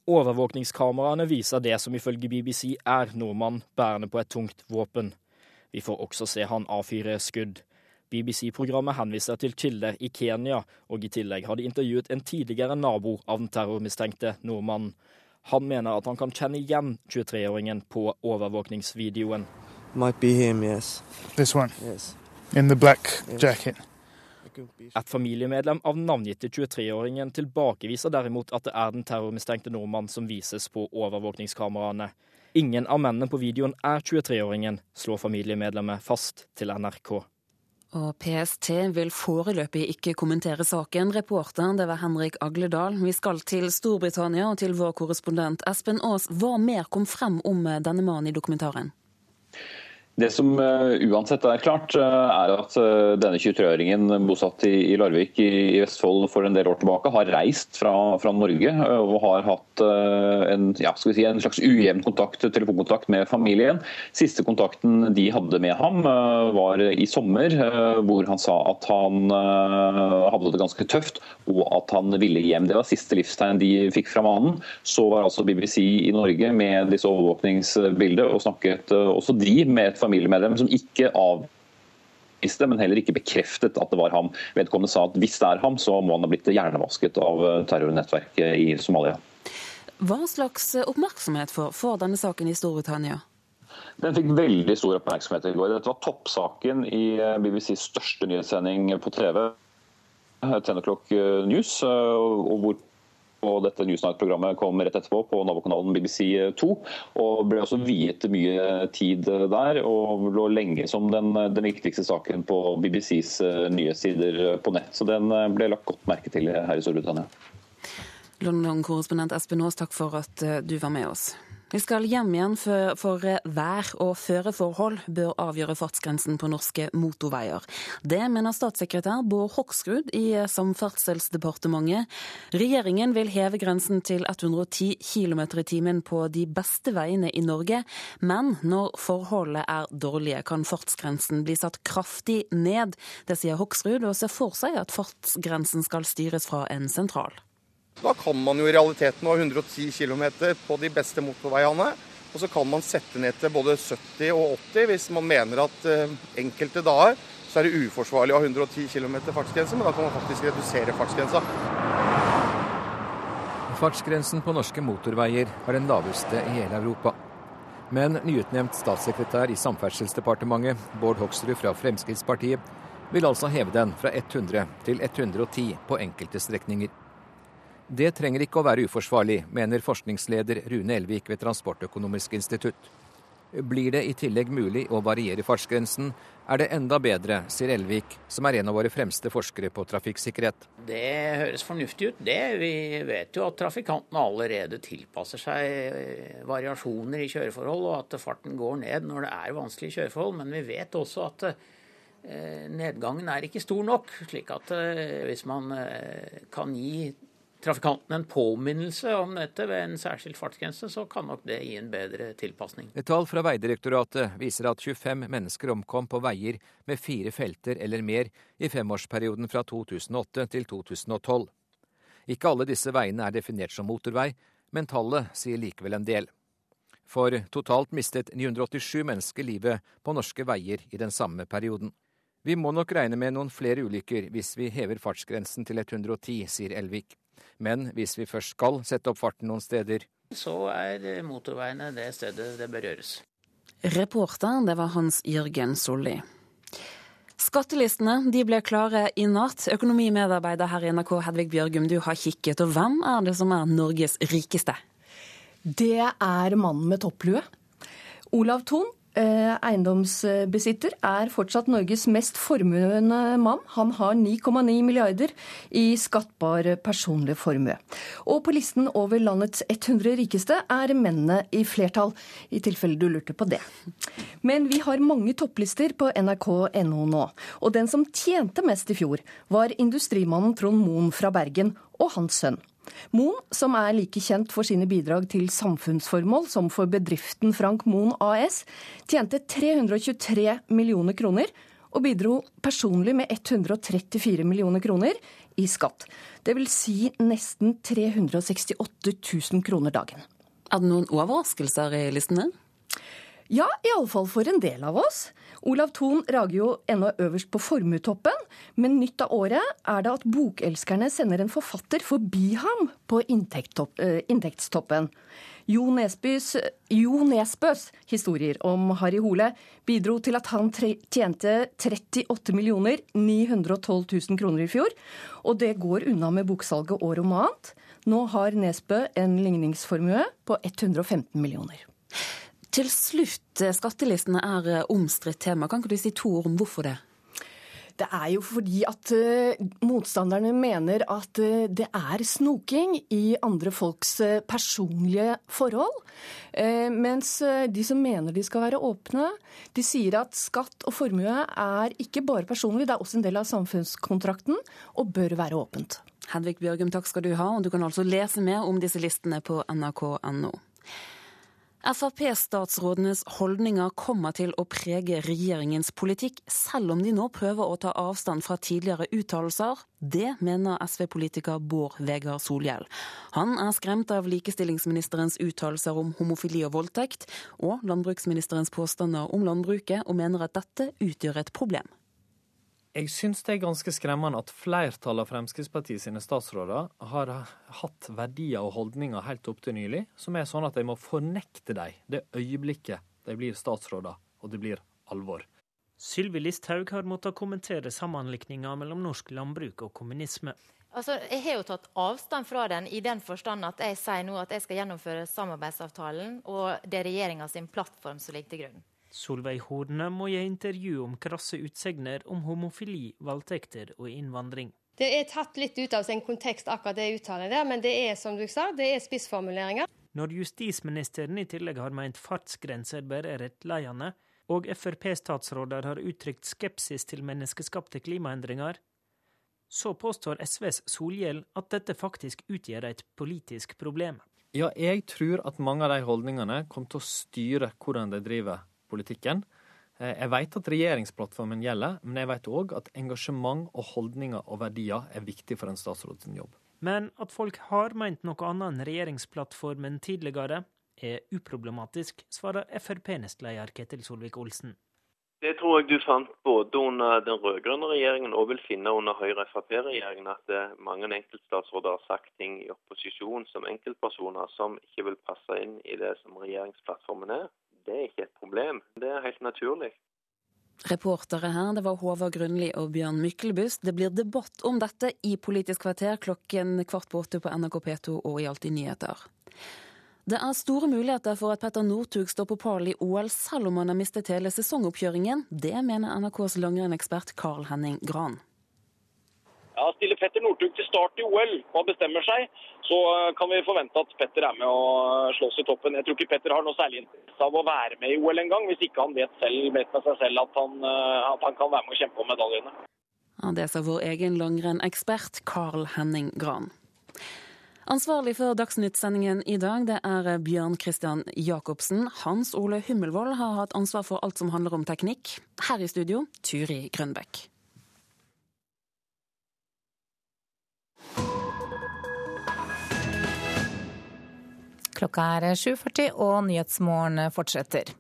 Overvåkningskameraene viser det som ifølge BBC er nordmann bærende på et tungt våpen. Vi får også se han avfyre skudd. BBC-programmet henviser til kilder i Kenya, og i tillegg har de intervjuet en tidligere nabo av den terrormistenkte nordmannen. Han mener at han kan kjenne igjen 23-åringen på overvåkningsvideoen. Might be him, yes. This one? Yes. In the black jacket? Et familiemedlem av den navngitte 23-åringen tilbakeviser derimot at det er den terrormistenkte nordmannen som vises på overvåkningskameraene. Ingen av mennene på videoen er 23-åringen, slår familiemedlemmet fast til NRK. Og PST vil foreløpig ikke kommentere saken. Reporteren det var Henrik Agledal. Vi skal til Storbritannia og til vår korrespondent Espen Aas. Hva mer kom frem om denne mannen i dokumentaren? Det som uh, uansett er klart, uh, er at uh, denne 23-åringen bosatt i, Larvik i, Vestfold for en del år tilbake har reist fra, fra Norge og har hatt en, ja, si, en, slags ujevn kontakt, telefonkontakt med familien. Siste kontakten de hadde med ham var i sommer, hvor han sa at han hadde det ganske tøft og at han ville hjem. Det var siste livstegn de fikk fra mannen. Så var altså BBC i Norge med disse overvåkningsbildene og snakket også de med et familiemedlem som ikke avviste, men heller ikke bekreftet at det var ham. Vedkommende sa at hvis det er ham, så må han ha blitt hjernevasket av terrornettverket i Somalia. Hva slags oppmerksomhet får, får denne saken i Storbritannia? Den fikk veldig stor oppmerksomhet i går. Dette var toppsaken i BBCs største nyhetssending på TV, 10 o'clock News, og hvor og dette Newsnight-programmet kom rett etterpå på nabokanalen BBC2. og Ble også viet mye tid der, og lå lenge som den, den viktigste saken på BBCs nyhetssider på nett. Så den ble lagt godt merke til her i Storbritannia. London-korrespondent Espen Aas, takk for at du var med oss. Vi skal hjem igjen, for, for vær- og føreforhold bør avgjøre fartsgrensen på norske motorveier. Det mener statssekretær Bård Hoksrud i Samferdselsdepartementet. Regjeringen vil heve grensen til 110 km i timen på de beste veiene i Norge, men når forholdet er dårlige, kan fartsgrensen bli satt kraftig ned. Det sier Hoksrud, og ser for seg at fartsgrensen skal styres fra en sentral. Da kan man jo i realiteten ha 110 km på de beste motorveiene. Og så kan man sette ned til både 70 og 80 hvis man mener at enkelte dager så er det uforsvarlig å ha 110 km fartsgrense, men da kan man faktisk redusere fartsgrensa. Fartsgrensen på norske motorveier er den laveste i hele Europa. Men nyutnevnt statssekretær i Samferdselsdepartementet, Bård Hoksrud fra Fremskrittspartiet, vil altså heve den fra 100 til 110 på enkelte strekninger. Det trenger ikke å være uforsvarlig, mener forskningsleder Rune Elvik ved Transportøkonomisk institutt. Blir det i tillegg mulig å variere fartsgrensen, er det enda bedre, sier Elvik, som er en av våre fremste forskere på trafikksikkerhet. Det høres fornuftig ut, det. Vi vet jo at trafikantene allerede tilpasser seg eh, variasjoner i kjøreforhold, og at farten går ned når det er vanskelige kjøreforhold. Men vi vet også at eh, nedgangen er ikke stor nok. slik at eh, hvis man kan gi trafikanten en påminnelse om dette ved en særskilt fartsgrense, så kan nok det gi en bedre tilpasning. Et tall fra Vegdirektoratet viser at 25 mennesker omkom på veier med fire felter eller mer i femårsperioden fra 2008 til 2012. Ikke alle disse veiene er definert som motorvei, men tallet sier likevel en del. For totalt mistet 987 mennesker livet på norske veier i den samme perioden. Vi må nok regne med noen flere ulykker hvis vi hever fartsgrensen til 110, sier Elvik. Men hvis vi først skal sette opp farten noen steder Så er motorveiene det stedet det bør gjøres. Reporter, det var Hans Jørgen Solli. Skattelistene de ble klare i natt. Økonomimedarbeider her i NRK, Hedvig Bjørgum, du har kikket. Og hvem er det som er Norges rikeste? Det er mannen med topplue. Olav Thon eiendomsbesitter, er fortsatt Norges mest formuende mann. Han har 9,9 milliarder i skattbar personlig formue. Og på listen over landets 100 rikeste er mennene i flertall, i tilfelle du lurte på det. Men vi har mange topplister på nrk.no nå. Og den som tjente mest i fjor, var industrimannen Trond Moen fra Bergen og hans sønn. Moen, som er like kjent for sine bidrag til samfunnsformål som for bedriften Frank Moen AS, tjente 323 millioner kroner og bidro personlig med 134 millioner kroner i skatt. Det vil si nesten 368 000 kroner dagen. Er det noen overraskelser i listene? Ja, iallfall for en del av oss. Olav Thon rager jo ennå øverst på formuetoppen, men nytt av året er det at bokelskerne sender en forfatter forbi ham på eh, inntektstoppen. Jo Nesbys, jo Nesbøs historier om Harry Hole bidro til at han tjente 38 millioner 912 000 kroner i fjor, og det går unna med boksalget år om annet. Nå har Nesbø en ligningsformue på 115 millioner. Til slutt, eh, skattelistene er eh, omstridt tema. Kan ikke du si to ord om hvorfor det? Det er jo fordi at uh, motstanderne mener at det er snoking i andre folks personlige forhold. mens de som mener de skal være åpne, de sier at skatt og formue er ikke bare personlig, det er også en del av samfunnskontrakten og bør være åpent. Hedvig Bjørgum, takk skal du ha. og Du kan altså lese mer om disse listene på nrk.no. Frp-statsrådenes holdninger kommer til å prege regjeringens politikk, selv om de nå prøver å ta avstand fra tidligere uttalelser. Det mener SV-politiker Bård Vegar Solhjell. Han er skremt av likestillingsministerens uttalelser om homofili og voldtekt, og landbruksministerens påstander om landbruket, og mener at dette utgjør et problem. Jeg syns det er ganske skremmende at flertallet av Fremskrittspartiet sine statsråder har hatt verdier og holdninger helt opp til nylig som er sånn at de må fornekte dem det øyeblikket de blir statsråder og det blir alvor. Sylvi Listhaug har måttet kommentere sammenlikninga mellom norsk landbruk og kommunisme. Altså, jeg har jo tatt avstand fra den i den forstand at jeg sier nå at jeg skal gjennomføre samarbeidsavtalen, og det er regjeringa sin plattform som ligger til grunn. Solveig Horne må gi intervju om krasse utsegner om homofili, voldtekter og innvandring. Det er tatt litt ut av sin kontekst, akkurat det uttalen der, men det er som du sa, det er spissformuleringer. Når justisministeren i tillegg har meint fartsgrenser bare er rettleiende, og Frp-statsråder har uttrykt skepsis til menneskeskapte klimaendringer, så påstår SVs Solhjell at dette faktisk utgjør et politisk problem. Ja, jeg tror at mange av de holdningene kommer til å styre hvordan de driver politikken. Eh, jeg vet at regjeringsplattformen gjelder, men jeg vet òg at engasjement og holdninger og verdier er viktig for en statsråd sin jobb. Men at folk har meint noe annet enn regjeringsplattformen tidligere, er uproblematisk, svarer Frp-nestleder Ketil Solvik-Olsen. Det tror jeg du fant både under den rød-grønne regjeringen og vil finne under Høyre-Frp-regjeringen, at eh, mange enkeltstatsråder har sagt ting i opposisjon som enkeltpersoner som ikke vil passe inn i det som regjeringsplattformen er det er ikke et problem. Det er helt naturlig. Reportere her, det var Håvard Grønli og Bjørn Myklebust. Det blir debatt om dette i Politisk kvarter klokken kvart på åtte på NRK P2 og i Alltid nyheter. Det er store muligheter for at Petter Northug står på pallen i OL, selv om han har mistet hele sesongoppkjøringen. Det mener NRKs langrennekspert Carl Henning Gran. Ja, Stiller Petter Northug til start i OL og bestemmer seg, så eh, kan vi forvente at Petter er med og slåss i toppen. Jeg tror ikke Petter har noe særlig interesse av å være med i OL engang, hvis ikke han vet, selv, vet med seg selv at han, eh, at han kan være med og kjempe om medaljene. Ja, det sa vår egen langrennekspert Carl Henning Gran. Ansvarlig for Dagsnytt-sendingen i dag, det er Bjørn Christian Jacobsen. Hans Ole Hummelvold har hatt ansvar for alt som handler om teknikk. Her i studio, Turi Grønbekk. Klokka er 7.40 og Nyhetsmorgen fortsetter.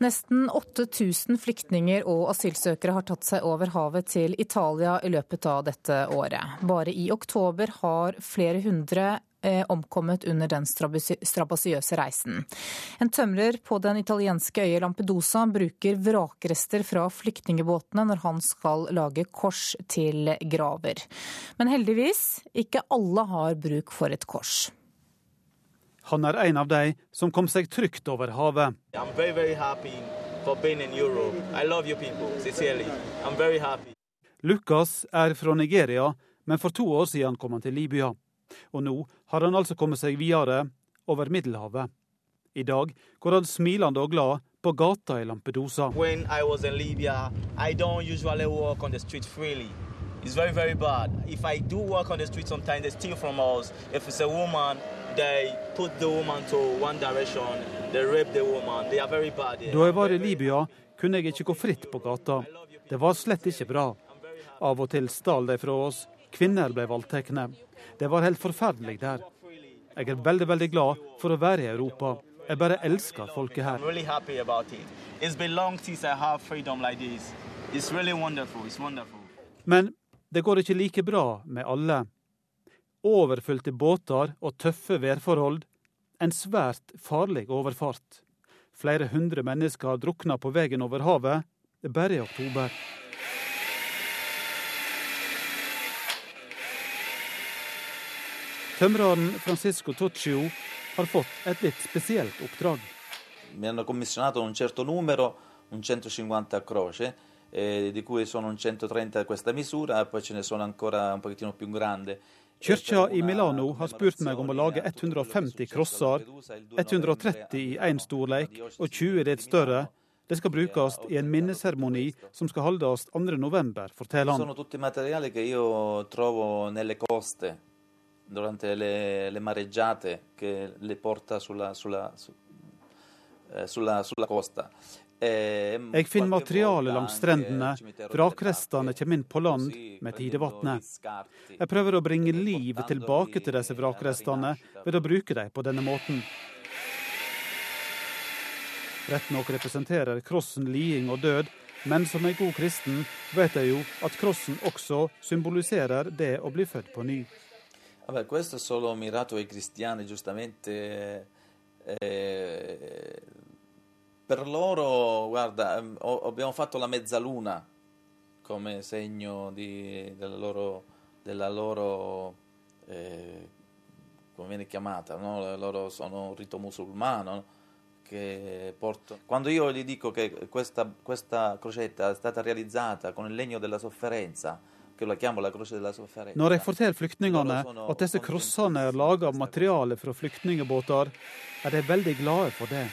Nesten 8000 flyktninger og asylsøkere har tatt seg over havet til Italia i løpet av dette året. Bare i oktober har flere hundre eh, omkommet under den strabasiøse reisen. En tømrer på den italienske øya Lampedusa bruker vrakrester fra flyktningebåtene når han skal lage kors til graver. Men heldigvis, ikke alle har bruk for et kors. Han er en av de som kom seg trygt over havet. Very, very Lukas er fra Nigeria, men for to år siden kom han til Libya. Og nå har han altså kommet seg videre over Middelhavet. I dag går han smilende og glad på gata i Lampedusa. When I was in Libya, I don't usually walk on the street freely. It's very, very bad. If I do walk on the street sometimes, they steal from us. If it's a woman, Da jeg var i Libya, kunne jeg ikke gå fritt på gata. Det var slett ikke bra. Av og til stal de fra oss. Kvinner ble voldtatt. Det var helt forferdelig der. Jeg er veldig, veldig glad for å være i Europa. Jeg bare elsker folket her. Men det går ikke like bra med alle overfylte båter og tøffe værforhold, en svært farlig overfart. Flere hundre mennesker drukna på veien over havet bare i oktober. Tømreren Francisco Toccio har fått et litt spesielt oppdrag. Mi hanno commissionato un certo numero, un 150 croce, eh, di cui sono un 130 questa misura, poi ce ne sono ancora un pochettino più grande. Kirka i Milano har spurt meg om å lage 150 krosser, 130 i én storleik og 20 litt større. Det skal brukes i en minneseremoni som skal holdes 2.11, forteller han. Durante le, le mareggiate che le porta sulla, sulla, eh, sulla, sulla costa. Jeg finner materiale langs strendene, vrakrestene kommer inn på land med tidevannet. Jeg prøver å bringe liv tilbake til disse vrakrestene ved å bruke dem på denne måten. Rett nok representerer krossen liding og død, men som en god kristen vet jeg jo at krossen også symboliserer det å bli født på ny. Vabbè, questo è solo mirato ai cristiani, giustamente. Eh, per loro, guarda, ehm, abbiamo fatto la mezzaluna come segno di, della loro, della loro eh, come viene chiamata, no? loro sono un rito musulmano che porto. Quando io gli dico che questa, questa crocetta è stata realizzata con il legno della sofferenza, che la chiamo la croce della sofferenza. Når jeg forteller flyktningene at disse krossene er laga av materiale fra flyktningbåter, er de veldig glade for det.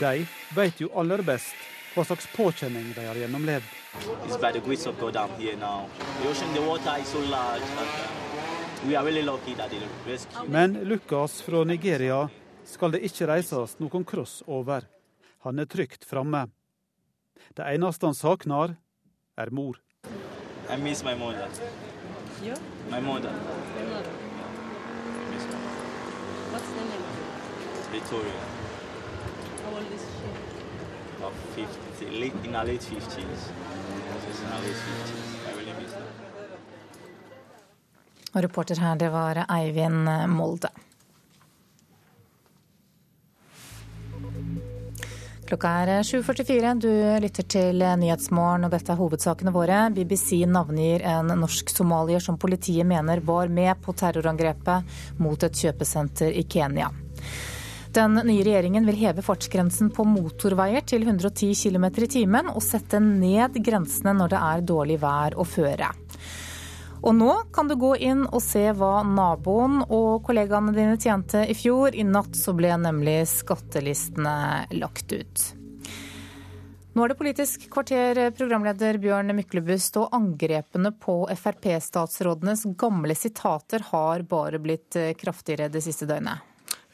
De vet jo aller best hva slags påkjenning de har gjennomlevd. Men Lukas fra Nigeria skal det ikke reises noen cross over. Han er trygt framme. Det eneste han savner, er mor. Jeg miss min mor. Min mor. mother. Your mother. What's? Victoria. About 50, late, in her late 50s. She's in her late 50s. I really miss her. Og reporter her, det var Eivind Molde. Klokka er 7.44. Du lytter til Nyhetsmorgen, og dette er hovedsakene våre. BBC navngir en norsk-somalier som politiet mener var med på terrorangrepet mot et kjøpesenter i Kenya. Den nye regjeringen vil heve fartsgrensen på motorveier til 110 km i timen, og sette ned grensene når det er dårlig vær og føre. Og nå kan du gå inn og se hva naboen og kollegaene dine tjente i fjor. I natt så ble nemlig skattelistene lagt ut. Nå er det Politisk kvarter, programleder Bjørn Myklebust, og angrepene på Frp-statsrådenes gamle sitater har bare blitt kraftigere det siste døgnet.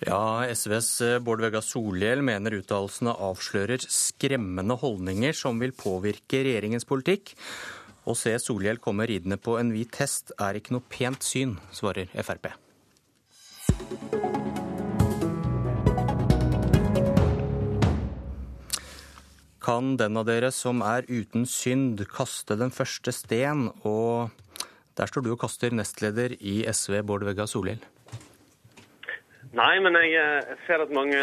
Ja, SVs Bård Vegar Solhjell mener uttalelsene avslører skremmende holdninger som vil påvirke regjeringens politikk. Å se Solhjell komme ridende på en hvit hest er ikke noe pent syn, svarer Frp. Kan den av dere som er uten synd, kaste den første sten? Og der står du og kaster nestleder i SV, Bård Vegar Solhjell. Nei, men jeg eh, ser at mange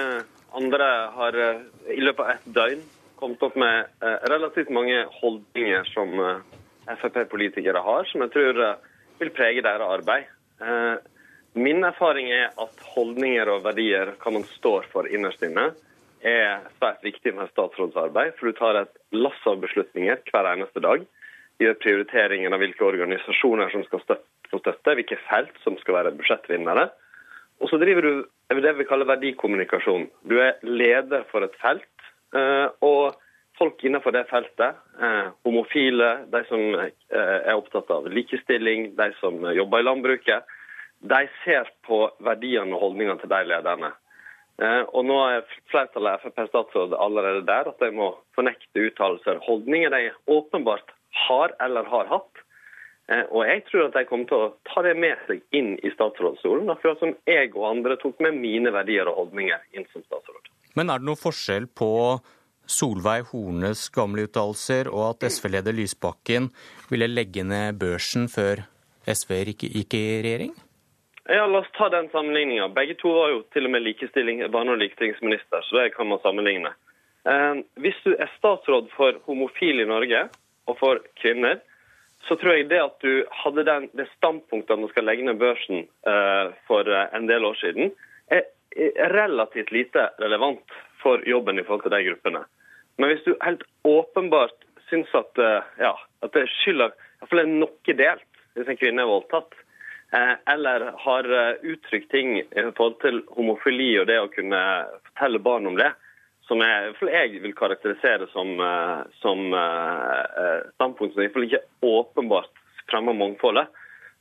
andre har eh, i løpet av et døgn kommet opp med eh, relativt mange holdninger som Frp-politikere har, som jeg tror vil prege deres arbeid. Min erfaring er at holdninger og verdier, hva man står for innerst inne, er svært viktig med statsrådsarbeid. For du tar et lass av beslutninger hver eneste dag. Gjør prioriteringen av hvilke organisasjoner som skal få støtte, hvilke felt som skal være budsjettvinnere. Og så driver du det vi kaller verdikommunikasjon. Du er leder for et felt. og folk innenfor det feltet, homofile, de som er opptatt av likestilling, de som jobber i landbruket, de ser på verdiene og holdningene til de lederne. Og nå er flertallet av Frp-statsråd allerede der at de må fornekte uttalelser. Holdninger de åpenbart har eller har hatt. Og jeg tror at de kommer til å ta det med seg inn i statsrådsstolen, akkurat som jeg og andre tok med mine verdier og holdninger inn som statsråd. Men er det noe forskjell på Solveig Hornes gamle uttalelser og at SV-leder Lysbakken ville legge ned børsen før SV gikk i regjering? Ja, La oss ta den sammenligninga. Begge to var jo til og med barne- og likestillingsminister, så det kan man sammenligne. Eh, hvis du er statsråd for homofile i Norge og for kvinner, så tror jeg det at du hadde den, det standpunktet at man skal legge ned børsen eh, for en del år siden, er, relativt lite relevant for jobben i forhold til de gruppene. Men hvis du helt åpenbart syns at, ja, at det skylder iallfall er noe delt hvis en kvinne er voldtatt, eller har uttrykt ting i forhold til homofili og det å kunne fortelle barn om det, som jeg, jeg vil karakterisere som, som standpunkt som iallfall ikke åpenbart fremmer mangfoldet,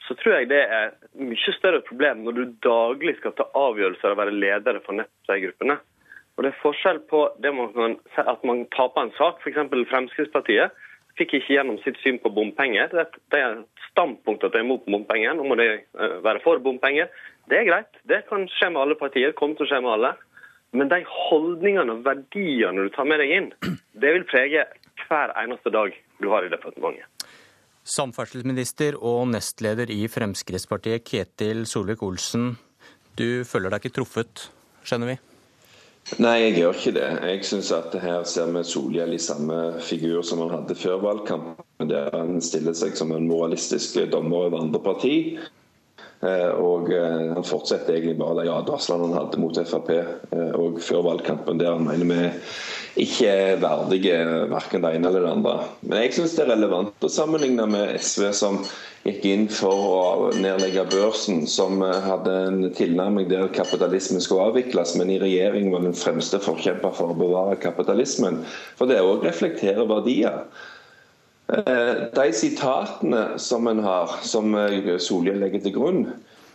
så tror jeg det er et mye større problem når du daglig skal ta avgjørelser og være ledere for nettopp. Og Det er forskjell på det man kan, at man taper en sak. F.eks. Fremskrittspartiet fikk ikke gjennom sitt syn på bompenger. Det er standpunktet at de er imot bompenger. Nå må de være for bompenger. Det er greit. Det kan skje med alle partier. kommer til å skje med alle. Men de holdningene og verdiene du tar med deg inn, det vil prege hver eneste dag du har i departementet. Samferdselsminister og nestleder i Fremskrittspartiet, Ketil Solvik-Olsen. Du føler deg ikke truffet, skjønner vi? Nei, jeg gjør ikke det. Jeg syns at her ser vi Solhjell i samme figur som han hadde før valgkampen, der han stiller seg som en moralistisk dommer over andre parti. Og han fortsetter egentlig bare de advarslene han hadde mot Frp og før valgkampen, der han mener vi ikke er verdige verken det ene eller det andre. Men jeg syns det er relevant å sammenligne med SV, som gikk inn for å nedlegge børsen, som hadde en tilnærming der kapitalismen skulle avvikles, men i regjering var den fremste forkjemper for å bevare kapitalismen. For det òg reflekterer verdier. De sitatene som en har, som Solhjell legger til grunn,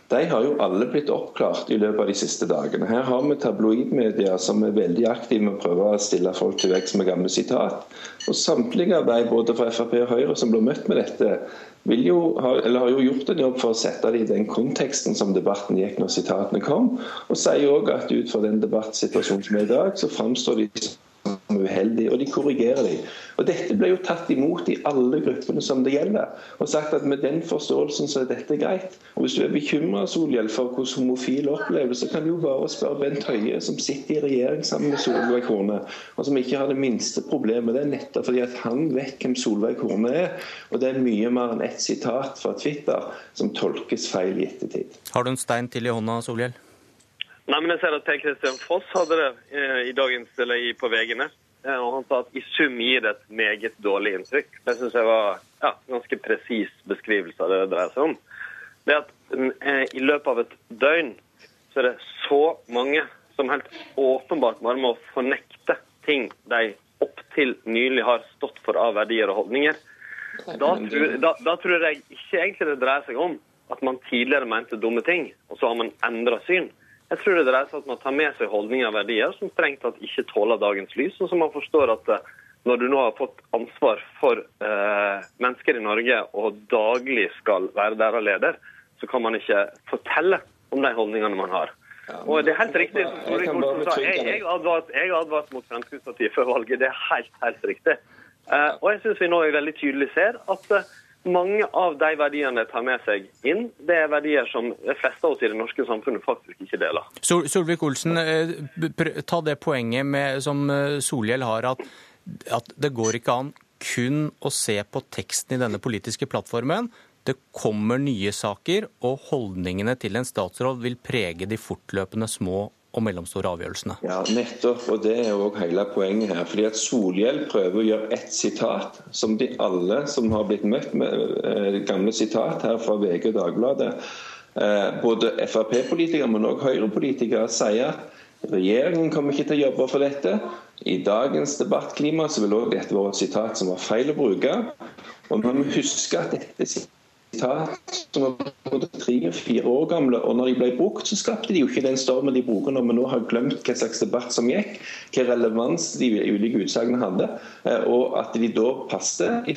de har jo alle blitt oppklart i løpet av de siste dagene. Her har vi tabloidmedia som er veldig aktive med å prøve å stille folk til vekst med gamle sitat. Og Samtlige av de både fra Frp og Høyre som blir møtt med dette, jo ha, eller har jo gjort en jobb for å sette det i den konteksten som debatten gikk når sitatene kom. Og sier òg at ut fra den debattsituasjonen som er i dag, så framstår de som uheldige, og de korrigerer dem. Og Dette ble jo tatt imot i alle gruppene som det gjelder, og sagt at med den forståelsen så er dette greit. Og Hvis du er bekymra for hvordan homofile opplever så kan du jo bare spørre Bent Høie, som sitter i regjering sammen med Solveig Horne, og som ikke har det minste problemet. Det er nettopp fordi at han vet hvem Solveig Horne er. Og det er mye mer enn ett sitat fra Twitter som tolkes feil i ettertid. Har du en stein til i hånda, Solhjell? Nei, men jeg ser at Per Kristian Foss hadde det eh, i dagens, eller i, på VG-ene. Eh, og han sa at i sum gir det et meget dårlig inntrykk. Det syns jeg var ja, ganske presis beskrivelse av det det dreier seg om. Det at eh, i løpet av et døgn så er det så mange som helt åpenbart bare må fornekte ting de opptil nylig har stått for av verdier og holdninger. Da da, da tror jeg ikke egentlig det dreier seg om at man tidligere mente dumme ting, og så har man endra syn. Jeg tror det dreier seg om at man tar med seg holdninger og verdier som strengt tatt ikke tåler dagens lys, og som man forstår at eh, når du nå har fått ansvar for eh, mennesker i Norge og daglig skal være deres leder, så kan man ikke fortelle om de holdningene man har. og det er helt riktig. Jeg Jeg, jeg advart, jeg advart mot Fremskrittspartiet før valget. Det er helt, helt riktig. Eh, og jeg syns vi nå veldig tydelig ser at eh, mange av de verdiene de tar med seg inn, det er verdier som de fleste av oss i det norske samfunnet faktisk ikke deler. Sol Solvik-Olsen, eh, ta det poenget med, som eh, Solhjell har, at, at det går ikke an kun å se på teksten i denne politiske plattformen. Det kommer nye saker, og holdningene til en statsråd vil prege de fortløpende små og mellomstore avgjørelsene. Ja, nettopp. Og det er også hele poenget her. Fordi at Solhjell prøver å gjøre ett sitat, som de alle som har blitt møtt med eh, gamle sitat her fra VG og Dagbladet, eh, både Frp-politikere, men også Høyre-politikere, sier at regjeringen kommer ikke til å jobbe for dette. I dagens debattklima så vil også dette være et sitat som var feil å bruke. Og man må huske at dette som var tre og fire år gamle, og når de ble brukt, så skapte de jo ikke den stormen de bruker når vi nå har glemt hva slags debatt som gikk, hva relevans de ulike utsagnene hadde, eh, og at de da passet i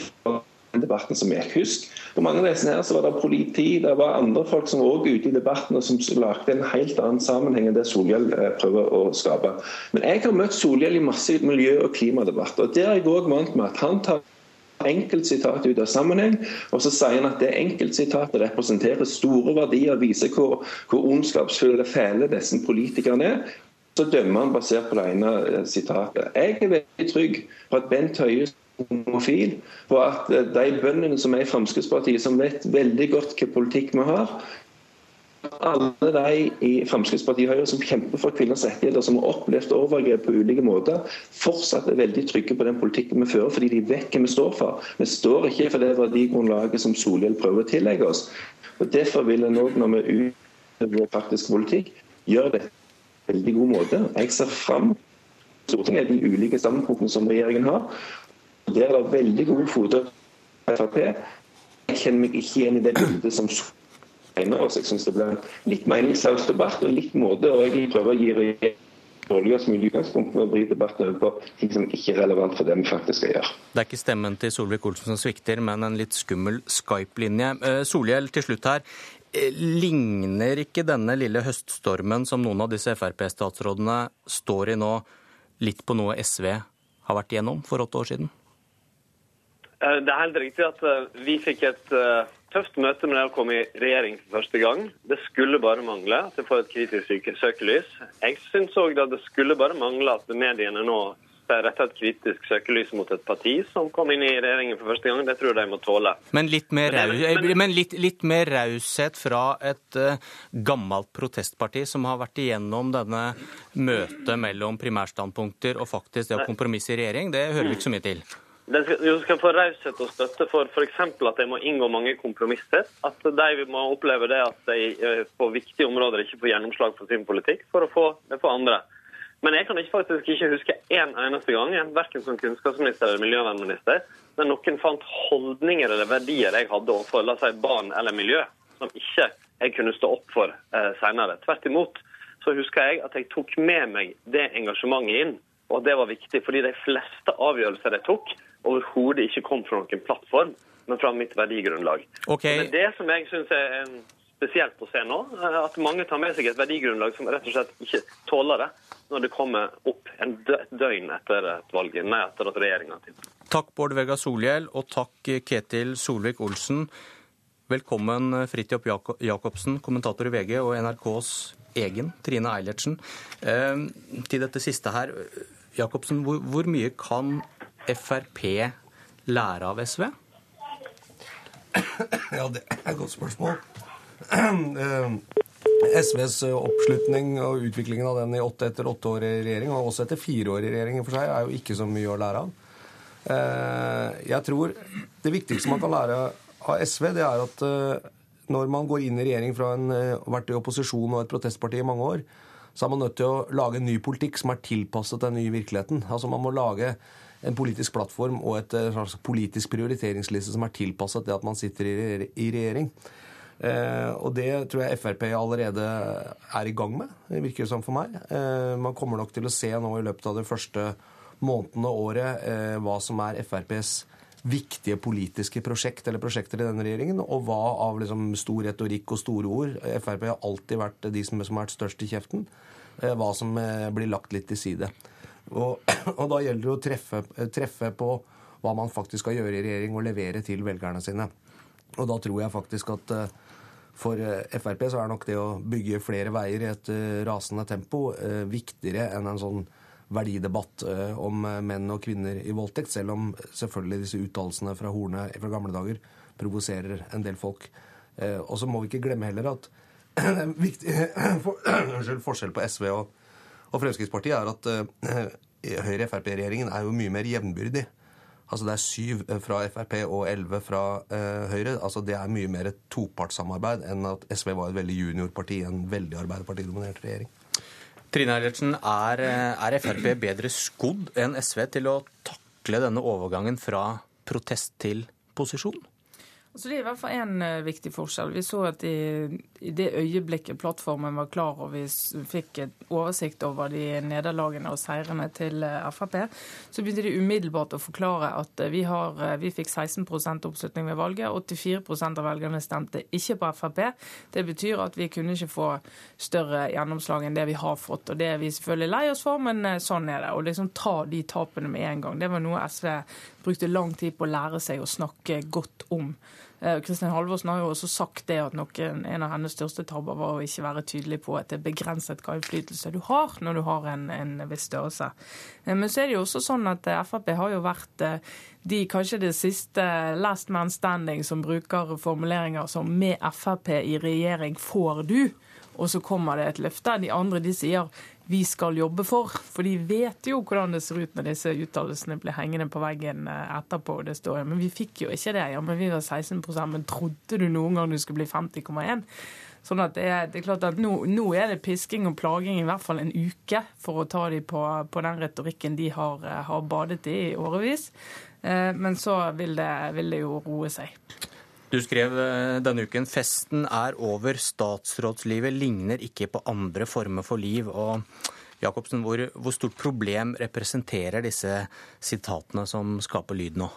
den debatten som gikk. Husk, på mange av disse her så var det politi, det var andre folk som var ute i debatten og som lagde en helt annen sammenheng enn det Solhjell eh, prøver å skape. Men jeg har møtt Solhjell i masse miljø- og klimadebatter, og der er jeg også vant med at han tar enkeltsitat ut av sammenheng, og så sier han at det enkeltsitatet representerer store verdier, viser hvor, hvor ondskapsfulle og fæle disse politikerne er. Så dømmer han basert på det ene eh, sitatet. Jeg er veldig trygg på at Bent Høie homofil, på at eh, de bøndene som er i Fremskrittspartiet, som vet veldig godt hvilken politikk vi har, alle de i Fremskrittspartiet Høyre som kjemper for kvinners rettigheter, som har opplevd overgrep på ulike måter, fortsatt er veldig trygge på den politikken vi fører, fordi de vet hva vi står for. Vi står ikke for det verdigrunnlaget som Solhjell prøver å tillegge oss. Og Derfor vil en òg, når vi utøver vår praktiske politikk, gjøre det på en veldig god måte. Jeg ser fram Stortinget, de ulike standpunktene som regjeringen har. Der er det veldig gode fra Frp. Jeg kjenner meg ikke igjen i det bildet som tegner Så Jeg syns det blir en litt meningsløs debatt og litt måte å egentlig prøve å gi regjeringen dårligst mulig utgangspunkt for å vri debatten over på ting som ikke er relevant for det vi faktisk skal gjøre. Det er ikke stemmen til Solvik-Olsen som svikter, men en litt skummel Skype-linje. Eh, Solhjell, til slutt her. Eh, Ligner ikke denne lille høststormen som noen av disse Frp-statsrådene står i nå, litt på noe SV har vært igjennom for åtte år siden? Eh, Det er helt riktig at vi fikk et tøft møte med det å komme i regjering for første gang. Det skulle bare mangle at det får et kritisk søkelys. Jeg syns òg det skulle bare mangle at mediene nå retta et kritisk søkelys mot et parti som kom inn i regjeringen for første gang. Det tror jeg de må tåle. Men litt mer, raushet fra et uh, gammelt protestparti som har vært igjennom denne møtet mellom primærstandpunkter og faktisk det å kompromisse i regjering, det hører vi ikke så mye til. De skal, skal få raushet og støtte for f.eks. at de må inngå mange kompromisser. At de må oppleve det at de eh, på viktige områder ikke får gjennomslag for sin politikk, for å få det for andre. Men jeg kan ikke faktisk ikke huske én eneste gang, verken som kunnskapsminister eller miljøvernminister, der noen fant holdninger eller verdier jeg hadde overfor la oss si, barn eller miljø, som ikke jeg kunne stå opp for eh, senere. Tvert imot så husker jeg at jeg tok med meg det engasjementet inn, og det var viktig, fordi de fleste avgjørelser jeg tok, overhodet ikke kom fra noen plattform, men fra mitt verdigrunnlag. Okay. Og Det er det som jeg syns er spesielt å se nå, at mange tar med seg et verdigrunnlag som rett og slett ikke tåler det når det kommer opp en døgn etter et valg, nei, etter at regjeringa tiltrådt. Takk Bård Vegar Solhjell, og takk Ketil Solvik-Olsen. Velkommen Fridtjof Jacobsen, kommentator i VG, og NRKs egen Trine Eilertsen. Eh, til dette siste her, Jacobsen, hvor mye kan Frp lære av SV? Ja, det er et godt spørsmål. Eh, SVs oppslutning og utviklingen av den i åtte etter åtte år i regjering, og også etter fire år i regjering for seg, er jo ikke så mye å lære av. Jeg tror det viktigste man kan lære av SV, det er at når man går inn i regjering fra en vært i opposisjon og et protestparti i mange år, så er man nødt til å lage en ny politikk som er tilpasset den nye virkeligheten. Altså Man må lage en politisk plattform og et slags politisk prioriteringsliste som er tilpasset det at man sitter i regjering. Eh, og det tror jeg Frp allerede er i gang med, det virker det som for meg. Eh, man kommer nok til å se nå i løpet av det første månedene og året eh, hva som er FrPs viktige politiske prosjekt eller prosjekter i denne regjeringen, og hva av liksom, stor retorikk og store ord Frp har alltid vært de som, har vært størst i kjeften. Hva som blir lagt litt til side. Og, og da gjelder det å treffe, treffe, på hva man faktisk skal gjøre i regjering, og levere til velgerne sine. Og da tror jeg faktisk at for Frp så er nok det å bygge flere veier i et rasende tempo viktigere enn en sånn verdidebatt om menn og kvinner i voldtekt, selv om selvfølgelig disse uttalelsene fra Horne fra gamle dager provoserer en del folk. Og så må vi ikke glemme heller at en viktig forskjell på SV og, og Fremskrittspartiet er at Høyre-Frp-regjeringen er jo mye mer jevnbyrdig. Altså Det er syv fra Frp og elleve fra uh, Høyre. Altså Det er mye mer et topartssamarbeid enn at SV var et veldig juniorparti, en veldig arbeiderpartidominert regjering. Trine Eilertsen, er, er Frp bedre skodd enn SV til å takle denne overgangen fra protest til posisjon? Altså det er i hvert fall én uh, viktig forskjell. Vi så at i, i, det øyeblikket plattformen var klar og vi fikk et oversikt over de nederlagene og seirene til uh, Frp, så begynte de umiddelbart å forklare at uh, vi, har, vi fikk 16% oppslutning ved valget. 84% av velgerne stemte ikke på Frp. Det betyr at vi kunne ikke få større gjennomslag enn det vi har fått. og Det er vi selvfølgelig lei oss for, men sånn er det. Å liksom ta de tapene med en gang, det var noe SV brukte lang tid på å lære seg å snakke godt om. Kristin Halvorsen har jo også sagt det at noen, en av hennes største tabber var å ikke være tydelig på at det er begrenset hva innflytelse du har når du har en, en viss størrelse. Men så er det jo også sånn at Frp har jo vært de kanskje det siste last man standing som bruker formuleringer som 'med Frp i regjering får du', og så kommer det et løfte. De andre de sier vi skal jobbe for. For de vet jo hvordan det ser ut når disse uttalelsene blir hengende på veggen etterpå. det står jo, Men vi fikk jo ikke det. Ja, men vi var 16 Men trodde du noen gang du skulle bli 50,1? Sånn at det er, det er klart at nå, nå, er det pisking og plaging i hvert fall en uke for å ta dem på, på den retorikken de har, har badet i i årevis. Men så vil det, vil det jo roe seg. Du skrev denne uken festen er over, statsrådslivet ligner ikke på andre former for liv. og Jacobsen, hvor, hvor stort problem representerer disse sitatene som skaper lyd nå?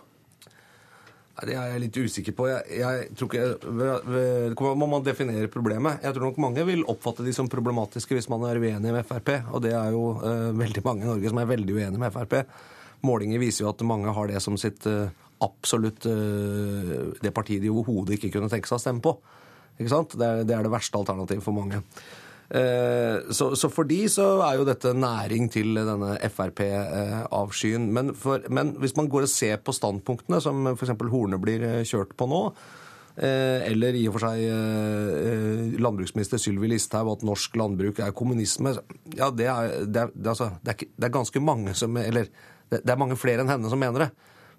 Det er jeg litt usikker på. Jeg, jeg tror ikke, Må man definere problemet? Jeg tror nok mange vil oppfatte de som problematiske hvis man er uenig med Frp. Og det er jo uh, veldig mange i Norge som er veldig uenig med Frp. Målinger viser jo at mange har det som sitt uh, absolutt uh, det partiet de overhodet ikke kunne tenke seg å stemme på. Ikke sant? Det er det, er det verste alternativet for mange. Så, så, for de så er jo dette næring til denne Frp-avskyen. Men, men, hvis man går og ser på standpunktene som f.eks. Horne blir kjørt på nå, eller i og for seg landbruksminister Sylvi Listhaug at norsk landbruk er kommunisme Ja, det er, det er, det er, altså, det er ganske mange som Eller det er mange flere enn henne som mener det.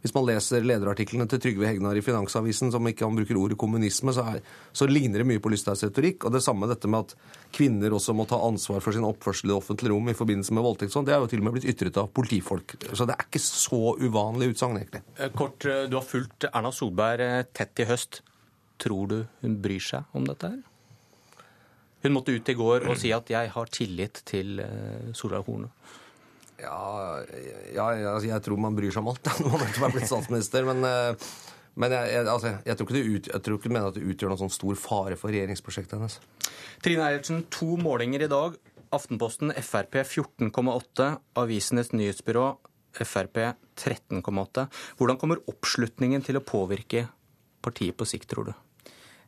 Hvis man leser lederartiklene til Trygve Hegnar i Finansavisen, som ikke han bruker ordet kommunisme, så, er, så ligner det mye på Lysthaugs retorikk. Og det samme dette med at kvinner også må ta ansvar for sin oppførsel i det offentlige rom i forbindelse med voldtekt. Sånn, det er jo til og med blitt ytret av politifolk. Så det er ikke så uvanlig utsagn, egentlig. Kort, du har fulgt Erna Solberg tett i høst. Tror du hun bryr seg om dette her? Hun måtte ut i går og si at 'jeg har tillit til Solveig Horne'. Ja, ja, altså, jeg tror man bryr seg om alt når man nettopp er blitt statsminister. Men, men jeg, jeg, altså, jeg, tror ut, jeg, tror ikke du mener at det utgjør noen sånn stor fare for regjeringsprosjektet hennes. Trine Eilertsen, to målinger i dag. Aftenposten Frp 14,8. Avisenes nyhetsbyrå Frp 13,8. Hvordan kommer oppslutningen til å påvirke partiet på sikt, tror du?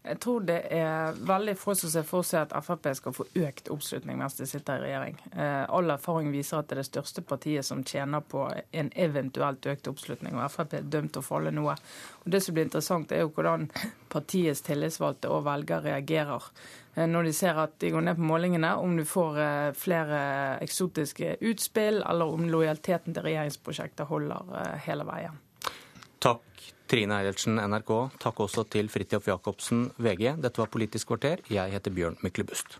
Jeg tror det er veldig få som ser for seg at Frp skal få økt oppslutning mens de sitter i regjering. Eh, all erfaring viser at det er det største partiet som tjener på en eventuelt økt oppslutning, og Frp er dømt til å falle noe. Og Det som blir interessant, er jo hvordan partiets tillitsvalgte og velgere reagerer eh, når de ser at de går ned på målingene, om du får eh, flere eksotiske utspill, eller om lojaliteten til regjeringsprosjektet holder hele veien. Takk Trine Eilertsen, NRK. Takk også til Fridtjof Jacobsen, VG. Dette var Politisk kvarter. Jeg heter Bjørn Myklebust.